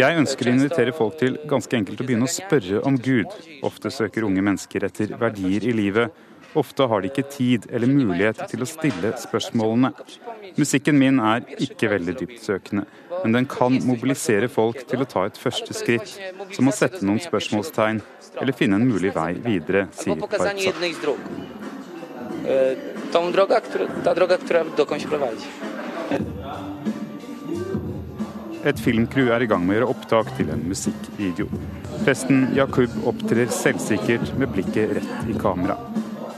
Jeg ønsker å invitere folk til ganske enkelt å begynne å spørre om Gud. Ofte søker unge mennesker etter verdier i livet. Ofte har de ikke tid eller mulighet til å stille spørsmålene. Musikken min er ikke veldig dyptsøkende men den kan mobilisere folk til å ta et første skritt, som å sette noen spørsmålstegn eller finne en mulig vei videre, sier Barca. Et filmcrew er i gang med å gjøre opptak til en musikkvideo. Presten Jakub opptrer selvsikkert med blikket rett i kamera.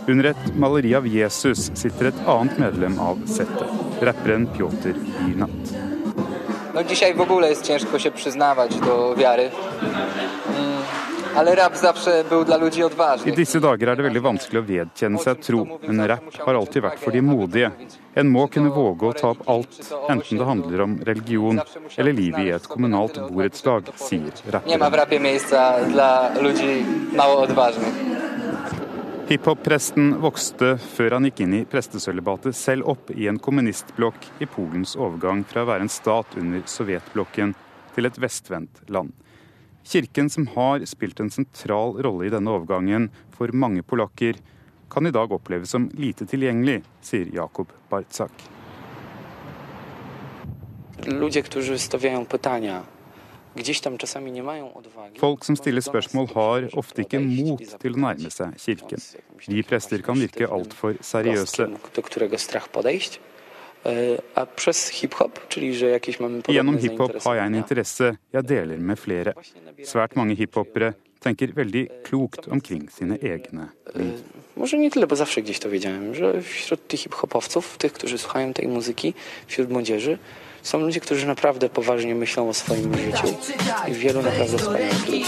Under et maleri av Jesus sitter et annet medlem av settet, rapperen Pjotr Birnat. No dzisiaj w ogóle jest ciężko się przyznawać do wiary. Mm, ale rap zawsze był dla ludzi odważnych. I disse dager er det veldig vanskelig å vedkjenne seg tro, men rap har alltid vært for de modige. En må kunne våge å ta opp alt, enten det handler om religion eller livet i et kommunalt borettslag, sier rapperen. Hiphop-presten vokste før han gikk inn i prestesølibatet selv opp i en kommunistblokk i Polens overgang fra å være en stat under sovjetblokken til et vestvendt land. Kirken, som har spilt en sentral rolle i denne overgangen for mange polakker, kan i dag oppleves som lite tilgjengelig, sier Jakob Bartzak. Ludzie, którzy stawiają pytania Folk som stiller spørsmål, har ofte ikke mot til å nærme seg kirken. Vi prester kan virke altfor seriøse. Gjennom hiphop har jeg en interesse jeg deler med flere. Svært mange hiphopere tenker veldig klokt omkring sine egne liv. Może nie tyle, bo zawsze gdzieś to wiedziałem, że wśród tych hip-hopowców, tych, którzy słuchają tej muzyki, wśród młodzieży, są ludzie, którzy naprawdę poważnie myślą o swoim życiu i wielu naprawdę wspaniałych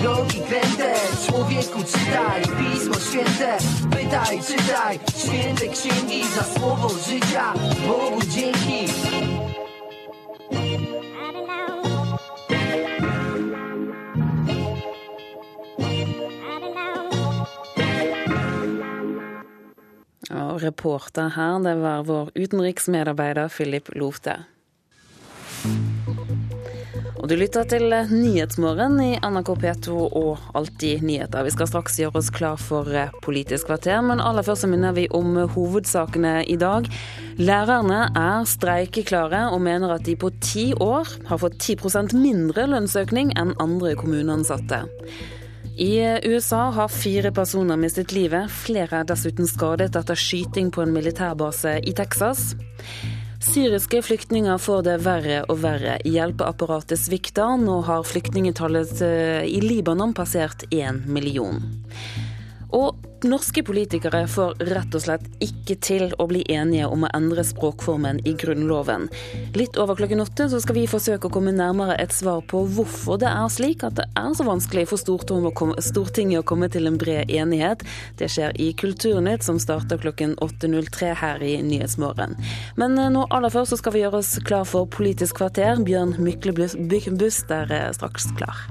drogi kręte. Człowieku czytaj Pismo Święte, pytaj, czytaj święte księgi za słowo życia. Bogu dzięki. Og reporter her, det var vår utenriksmedarbeider Philip Lofte. Og du lytter til Nyhetsmorgen i NRK P2 og Alltid nyheter. Vi skal straks gjøre oss klar for eh, Politisk kvarter, men aller først så minner vi om hovedsakene i dag. Lærerne er streikeklare og mener at de på ti år har fått 10% mindre lønnsøkning enn andre kommuneansatte. I USA har fire personer mistet livet. Flere er dessuten skadet etter skyting på en militærbase i Texas. Syriske flyktninger får det verre og verre. Hjelpeapparatet svikter. Nå har flyktningetallet eh, i Libanon passert én million. Og norske politikere får rett og slett ikke til å bli enige om å endre språkformen i Grunnloven. Litt over klokken åtte så skal vi forsøke å komme nærmere et svar på hvorfor det er slik at det er så vanskelig for Stortinget å komme til en bred enighet. Det skjer i Kulturnytt, som starter klokken 8.03 her i Nyhetsmorgen. Men eh, nå aller først så skal vi gjøre oss klar for Politisk kvarter. Bjørn Myklebust er straks klar.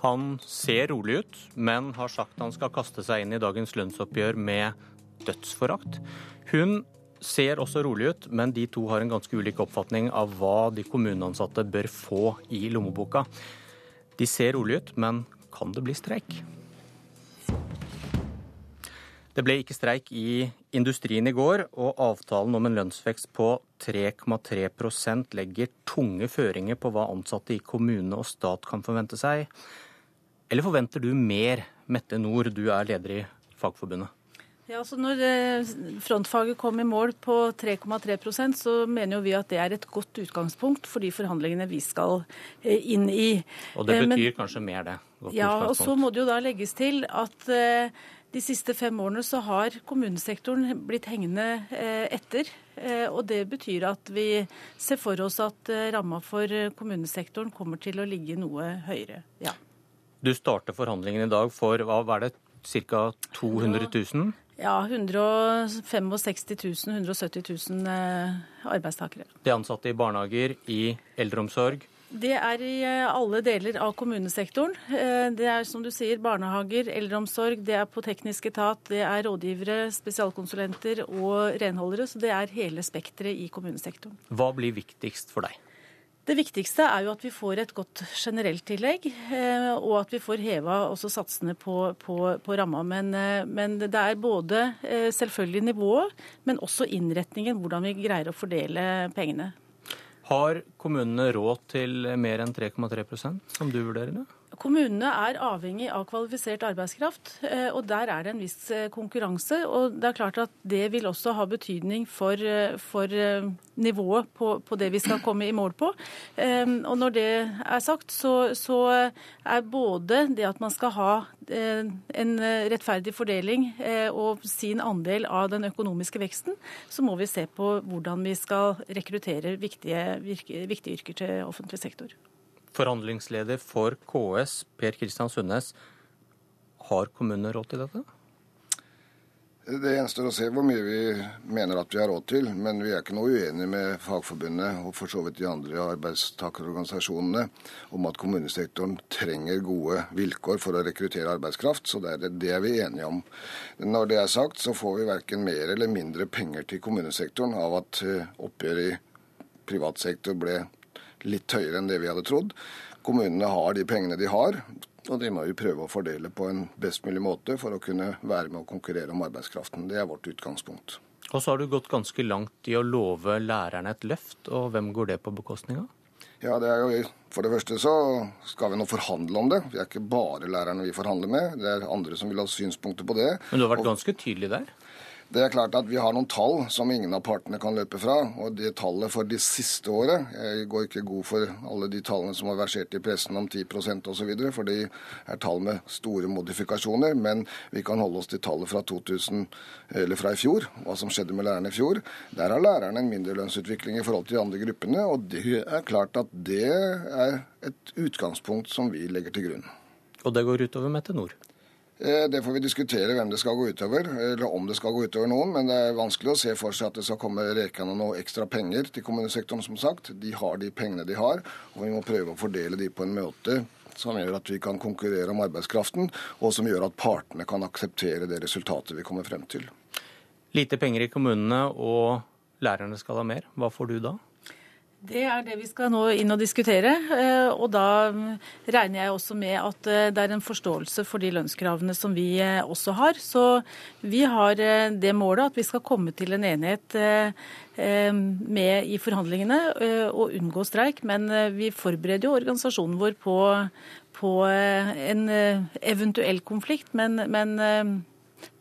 Han ser rolig ut, men har sagt han skal kaste seg inn i dagens lønnsoppgjør med dødsforakt. Hun ser også rolig ut, men de to har en ganske ulik oppfatning av hva de kommuneansatte bør få i lommeboka. De ser rolig ut, men kan det bli streik? Det ble ikke streik i industrien i går, og avtalen om en lønnsvekst på 3,3% legger tunge føringer på hva ansatte i kommune og stat kan forvente seg. Eller forventer du mer, Mette Nord, du er leder i Fagforbundet? Ja, altså Når eh, frontfaget kom i mål på 3,3% så mener jo vi at det er et godt utgangspunkt for de forhandlingene vi skal eh, inn i. Og det eh, betyr Men, kanskje mer, det? ja, og så må det jo da legges til at de siste fem årene så har kommunesektoren blitt hengende etter. Og det betyr at vi ser for oss at ramma for kommunesektoren kommer til å ligge noe høyere. ja. Du starter forhandlingene i dag for hva var det, ca. 200 000? Ja, 165 000, 170 000 arbeidstakere. De ansatte i barnehager, i eldreomsorg? Det er i eh, alle deler av kommunesektoren. Eh, det er som du sier barnehager, eldreomsorg, det er på teknisk etat, det er rådgivere, spesialkonsulenter og renholdere. Så det er hele spekteret i kommunesektoren. Hva blir viktigst for deg? Det viktigste er jo at vi får et godt generelt tillegg, eh, og at vi får heva også satsene på, på, på ramma. Men, eh, men, det er både eh, selvfølgelig nivået, men også innretningen, hvordan vi greier å fordele pengene. Har kommunene råd til mer enn 3,3% som du vurderer det? Kommunene er avhengig av kvalifisert arbeidskraft, eh, og der er det en viss eh, konkurranse. og Det er klart at det vil også ha betydning for, eh, for nivået på, på, det vi skal komme i mål på. Og Når det er sagt, så, så, er både det at man skal ha en rettferdig fordeling og sin andel av den økonomiske veksten, så må vi se på hvordan vi skal rekruttere viktige, viktige yrker til offentlig sektor forhandlingsleder for KS, Per Kristian Sundnes. Har kommunene råd til dette? Det gjenstår å se hvor mye vi mener at vi har råd til. Men vi er ikke noe uenige med Fagforbundet og for så vidt de andre arbeidstakerorganisasjonene om at kommunesektoren trenger gode vilkår for å rekruttere arbeidskraft. Så det er, det er vi enige om. Når det er sagt, så får vi verken mer eller mindre penger til kommunesektoren av at eh, oppgjøret i privat sektor ble litt høyere enn det vi hadde trodd. Kommunene har de pengene de har, og de må vi prøve å fordele på en best mulig måte for å kunne være med å konkurrere om arbeidskraften. Det er vårt utgangspunkt. Og så har du gått ganske langt i å love lærerne et løft, og hvem går det på bekostning av? Ja, det er jo, For det første så skal vi nå forhandle om det. Vi er ikke bare lærerne vi forhandler med, det er andre som vil ha synspunkter på det. Men du har vært ganske tydelig der? Det er klart at Vi har noen tall som ingen av partene kan løpe fra. og Det tallet for de siste året Jeg går ikke god for alle de tallene som har versert i pressen om 10% osv., for de er tall med store modifikasjoner. Men vi kan holde oss til tallet fra, 2000, eller fra i fjor, hva som skjedde med lærerne i fjor. Der har lærerne en mindre lønnsutvikling i forhold til de andre gruppene. og Det er klart at det er et utgangspunkt som vi legger til grunn. Og det går utover Mette Nord? Eh, det får vi diskutere hvem det skal gå utover, eller om det skal gå utover noen. Men det er vanskelig å se for seg at det skal komme rekende noe ekstra penger til kommunesektoren, som sagt. De har de pengene de har, og vi må prøve å fordele de på en måte som gjør at vi kan konkurrere om arbeidskraften, og som gjør at partene kan akseptere det resultatet vi kommer frem til. Lite penger i kommunene, og lærerne skal ha mer. Hva får du da? Det er det vi skal nå inn og diskutere. Eh, og da regner jeg også med at eh, det er en forståelse for de lønnskravene som vi eh, også har. Så vi har det målet at vi skal komme til en enighet med i forhandlingene og unngå streik. Men vi forbereder jo organisasjonen vår på, på en eventuell konflikt. Men, men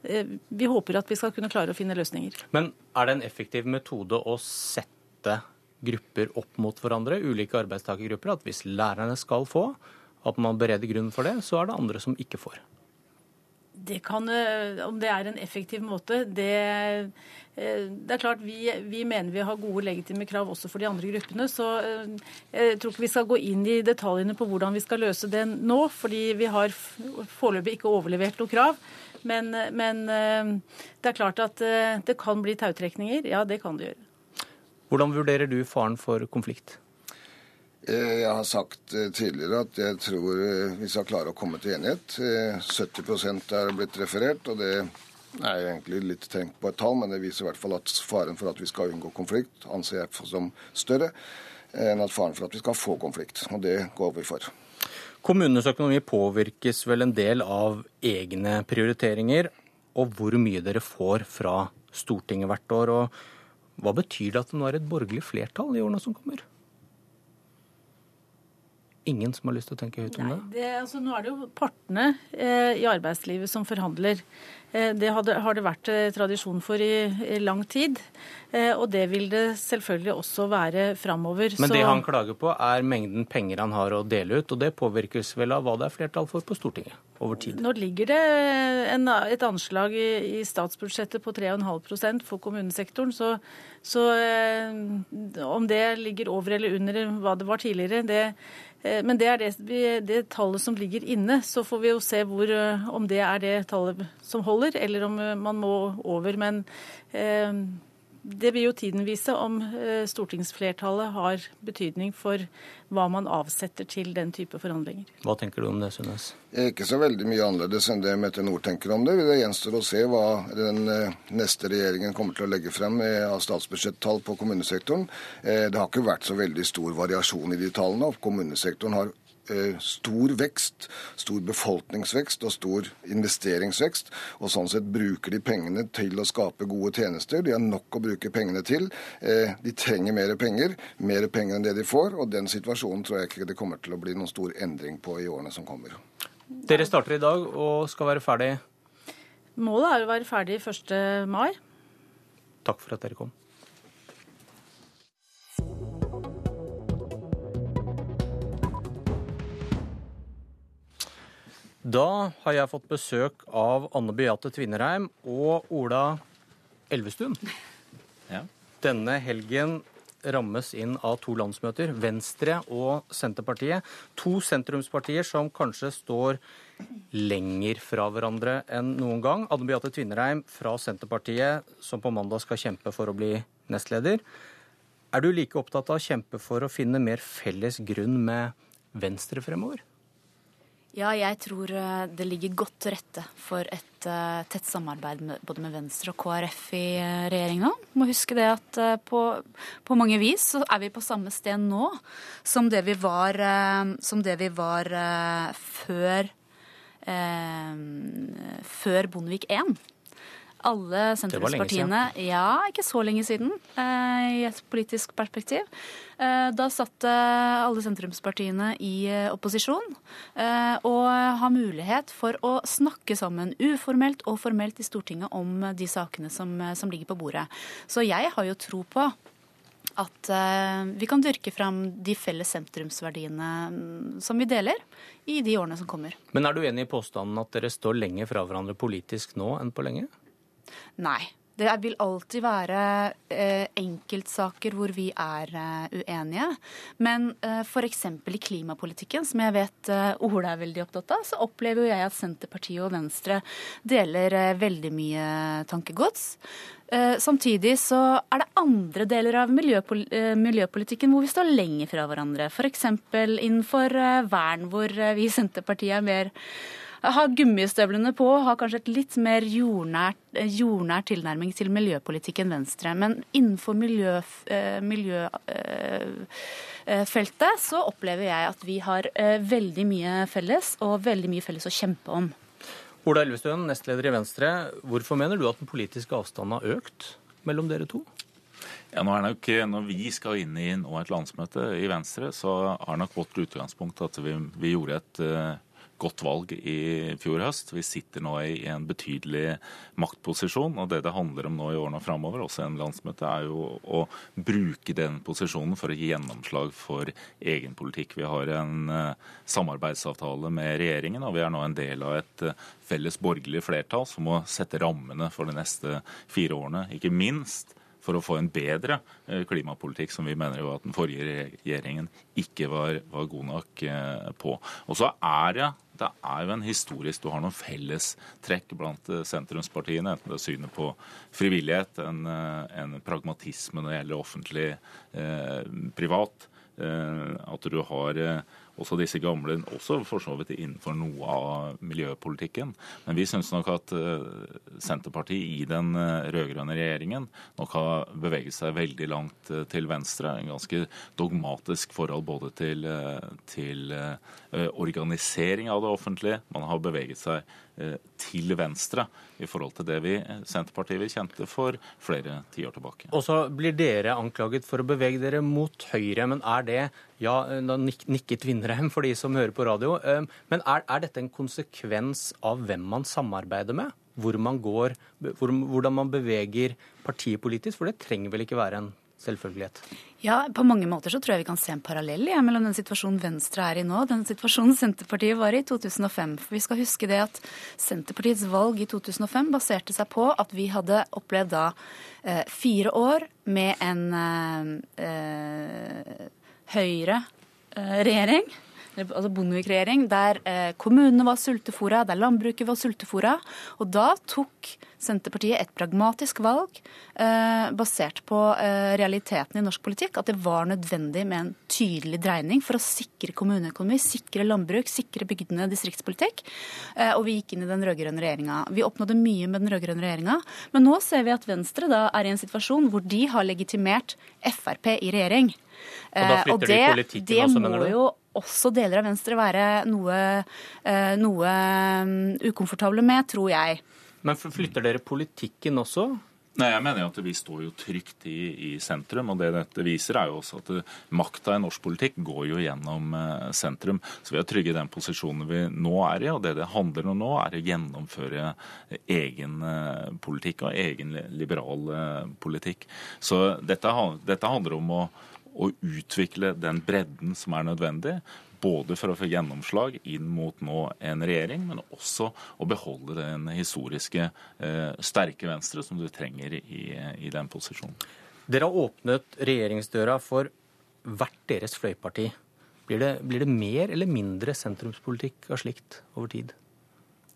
vi håper at vi skal kunne klare å finne løsninger. Men er det en effektiv metode å sette grupper opp mot hverandre, ulike arbeidstakergrupper, at hvis lærerne skal få, at man bereder grunnen for det, så er det andre som ikke får. Det kan, eh, Om det er en effektiv måte, det, eh, det er klart vi, vi, mener vi har gode legitime krav også for de andre gruppene. Så eh, jeg tror ikke vi skal gå inn i detaljene på hvordan vi skal løse det nå. Fordi vi har foreløpig ikke overlevert noe krav. Men, men det er klart at det kan bli tautrekninger. Ja, det kan det gjøre. Hvordan vurderer du faren for konflikt? Jeg har sagt tidligere at jeg tror vi skal klare å komme til enighet. 70% er blitt referert, og det er egentlig litt tenkt på et tall, men det viser i hvert fall at faren for at vi skal unngå konflikt, anser jeg som større enn at faren for at vi skal få konflikt. Og det går vi for. Kommunenes økonomi påvirkes vel en del av egne prioriteringer, og hvor mye dere får fra Stortinget hvert år. og Hva betyr det at det nå er et borgerlig flertall i årene som kommer? Ingen som har lyst til å tenke høyt om det? det altså, nå er det jo partene eh, i arbeidslivet som forhandler. Eh, det hadde, har det vært eh, tradisjon for i, i lang tid. Eh, og det vil det selvfølgelig også være framover. Men det han klager på, er mengden penger han har å dele ut. Og det påvirkes vel av hva det er flertall for på Stortinget over tid? Nå ligger det en, et anslag i, i, statsbudsjettet på 3,5% for kommunesektoren. Så, så om det ligger over eller under hva det var tidligere, det Eh, men det er det, det, tallet som ligger inne. Så får vi jo se hvor, eh, om det er det tallet som holder, eller om eh, man må over. Men eh, det vil jo tiden vise om stortingsflertallet har betydning for hva man avsetter til den type forhandlinger. Hva tenker du om det, Sundnes? Ikke så veldig mye annerledes enn det Mette Nord tenker om det. Det gjenstår å se hva den neste regjeringen kommer til å legge frem av statsbudsjettall på kommunesektoren. Det har ikke vært så veldig stor variasjon i de tallene. og Kommunesektoren har Eh, stor vekst, stor befolkningsvekst og stor investeringsvekst. Og sånn sett bruker de pengene til å skape gode tjenester. De har nok å bruke pengene til. Eh, de trenger mer penger, mer penger enn det de får. Og den situasjonen tror jeg ikke det kommer til å bli noen stor endring på i årene som kommer. Dere starter i dag og skal være ferdig? Målet er å være ferdig 1. mai. Takk for at dere kom. Da har jeg fått besøk av Anne Beate Tvinnereim og Ola Elvestuen. Ja. Denne helgen rammes inn av to landsmøter, Venstre og Senterpartiet. To sentrumspartier som kanskje står lenger fra hverandre enn noen gang. Anne Beate Tvinnereim fra Senterpartiet, som på mandag skal kjempe for å bli nestleder. Er du like opptatt av å kjempe for å finne mer felles grunn med Venstre fremover? Ja, jeg tror eh, det ligger godt til rette for et uh, tett samarbeid med, både med Venstre og KrF i uh, regjering nå. Må huske det at uh, på, på, mange vis så er vi på samme sted nå som det vi var, som det vi var før, før Bondevik 1 alle sentrumspartiene Ja, ikke så lenge siden eh, i et politisk perspektiv. Eh, da satt alle sentrumspartiene i eh, opposisjon og har mulighet for å snakke sammen uformelt og formelt i Stortinget om de sakene som, som ligger på bordet. Så jeg har jo tro på at vi kan dyrke fram de felles sentrumsverdiene mm, som vi deler, i de årene som kommer. Men er du enig i påstanden at dere står lenger fra hverandre politisk nå enn på lenge? Nei. Det vil alltid være eh, enkeltsaker hvor vi er eh, uenige. Men eh, f.eks. i klimapolitikken, som jeg vet eh, Ola er veldig opptatt av, så opplever jeg at Senterpartiet og Venstre deler eh, veldig mye tankegods. Eh, samtidig så er det andre deler av miljøpol eh, miljøpolitikken hvor vi står lenger fra hverandre. F.eks. innenfor vern, hvor vi i Senterpartiet er mer har gummistøvlene på, har kanskje et litt mer jordnær, jordnær tilnærming til miljøpolitikken Venstre. Men innenfor miljøfeltet miljø, eh, eh, så opplever jeg at vi har eh, veldig mye felles, og veldig mye felles å kjempe om. Ola Elvestuen, nestleder i Venstre. Hvorfor mener du at den politiske avstanden har økt mellom dere to? Ja, nå er nok, Når vi skal inn i et landsmøte i Venstre, så har nok vårt utgangspunkt at vi, vi gjorde et godt valg i fjor høst. Vi sitter nå i en betydelig maktposisjon. og Det det handler om nå i årene framover, også en landsmøte, er jo å bruke den posisjonen for å gi gjennomslag for egen politikk. Vi har en uh, samarbeidsavtale med regjeringen, og vi er nå en del av et uh, felles borgerlig flertall som må sette rammene for de neste fire årene. Ikke minst for å få en bedre eh, klimapolitikk, som vi mener jo at den forrige regjeringen ikke var, var god nok på. Og så er det det er jo en historisk Du har noen fellestrekk blant eh, sentrumspartiene, enten det er synet på frivillighet, en, eh, en pragmatisme når det gjelder offentlig eh, privat. at du har også disse gamle, også for så vidt innenfor noe av miljøpolitikken. Men vi syns nok at eh, Senterpartiet i den eh, rød-grønne regjeringen nok har beveget seg veldig langt eh, til venstre. En ganske dogmatisk forhold både til, til organisering av det offentlige. Man har beveget seg til venstre i forhold til det vi Senterpartiet vi kjente for flere tiår tilbake. Og så blir dere anklaget for å bevege dere mot høyre, men er det ja, da nikket Vindreim for de som hører på radio. Men er, er, dette en konsekvens av hvem man samarbeider med? Hvor man går, hvor, hvordan man beveger partiet politisk? For det trenger vel ikke være en selvfølgelighet? Ja, på mange måter så tror jeg vi kan se en parallell ja, mellom den situasjonen Venstre er i nå, den situasjonen Senterpartiet var i i 2005. For vi skal huske det at Senterpartiets valg i 2005 baserte seg på at vi hadde opplevd da eh, fire år med en eh, eh Høyre-regjering, eh, altså Bondevik-regjering, der eh, kommunene var sultefòra, der landbruket var sultefòra. Og da tok Senterpartiet et pragmatisk valg eh, basert på eh, realiteten i norsk politikk, at det var nødvendig med en tydelig dreining for å sikre kommuneøkonomi, sikre landbruk, sikre bygdene distriktspolitikk. Eh, og vi gikk inn i den rød-grønne regjeringa. Vi oppnådde mye med den rød-grønne regjeringa, men nå ser vi at Venstre da er i en situasjon hvor de har legitimert Frp i regjering. Og da flytter og det, de politikken det også, mener du? Jo også deler av Venstre være noe, eh, noe mm, ukomfortable med, tror jeg. Men flytter dere politikken også? Nei, jeg mener jo at Vi står jo trygt i, i, sentrum. og Det dette viser, er jo også at makta i norsk politikk går jo gjennom eh, sentrum. Så vi er trygge den posisjonen vi nå er i. og Det det handler om nå, er å gjennomføre egen politikk og egen liberal politikk. Så dette, dette handler om å å utvikle den bredden som er nødvendig. Både for å få gjennomslag inn mot nå en regjering, men også å beholde den historiske eh, sterke Venstre som du trenger i, i den posisjonen. Dere har åpnet regjeringsdøra for hvert deres fløyparti. Blir det, blir det mer eller mindre sentrumspolitikk av slikt over tid?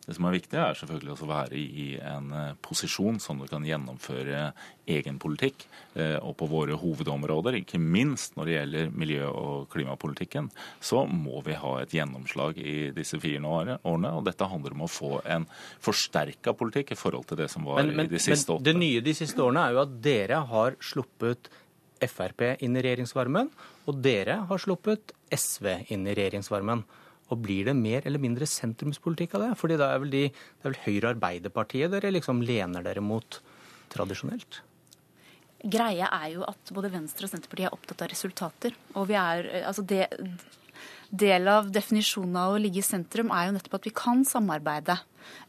Det som er viktig, er selvfølgelig å være i en eh, posisjon som du kan gjennomføre egen politikk. Eh, og på våre hovedområder, ikke minst når det gjelder miljø- og klimapolitikken, så må vi ha et gjennomslag i disse fire årene. Og dette handler om å få en forsterka politikk i forhold til det som var men, men, i de siste åtte. Men det nye de siste årene er jo at dere har sluppet Frp inn i regjeringsvarmen, og dere har sluppet SV inn i regjeringsvarmen. Og blir det mer eller mindre sentrumspolitikk av det? Fordi da er vel de, det er vel Høyre Arbeiderpartiet dere liksom lener dere mot tradisjonelt? Greia er jo at både Venstre og Senterpartiet er opptatt av resultater. Og vi er, altså det, Del av definisjonen av å ligge i sentrum er jo nettopp at vi kan samarbeide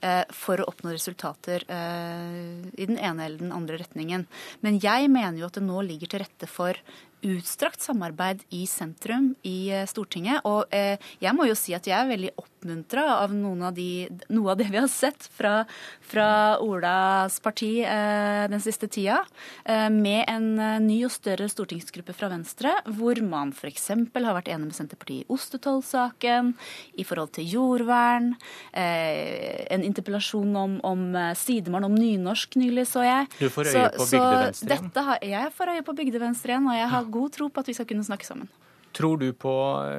eh, for å oppnå resultater eh, i den ene eller den andre retningen. Men jeg mener jo at det nå ligger til rette for utstrakt samarbeid i sentrum i eh, Stortinget. Og eh, jeg må jo si at jeg er veldig oppmuntra av av de, noe av det vi har sett fra, fra Olas parti eh, den siste tida, eh, med en eh, ny og større stortingsgruppe fra Venstre, hvor man f.eks. har vært enig med Senterpartiet i ostetollsaken, i forhold til jordvern, eh, en interpellasjon om, om sidemann om nynorsk nylig, så jeg. Du får øye på bygdevenstre igjen? Jeg får øye på bygdevenstre igjen, og jeg har god tro på at vi skal kunne snakke sammen. Tror du på,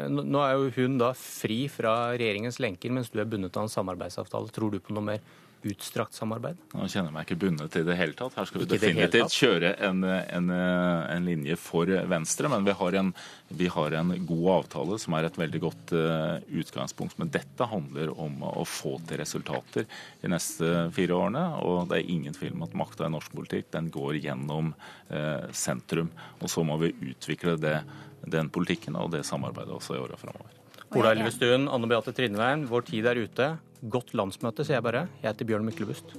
Nå er jo hun da fri fra regjeringens lenker, mens du er bundet av en samarbeidsavtale. Tror du på noe mer utstrakt samarbeid? Nå kjenner jeg meg ikke bundet i det hele tatt. Her skal vi definitivt kjøre en, en, en, linje for Venstre. Men vi har, en, vi har, en, god avtale som er et veldig godt uh, utgangspunkt. Men dette handler om å få til resultater de neste fire årene. Og det er ingen tvil om at makta i norsk politikk den går gjennom uh, sentrum. Og så må vi utvikle det, den politikken og det samarbeidet også i åra framover. Ola Elvestuen, Anne Beate Trinneveien, vår tid er ute. Godt landsmøte, sier jeg bare. Jeg heter Bjørn Myklebust.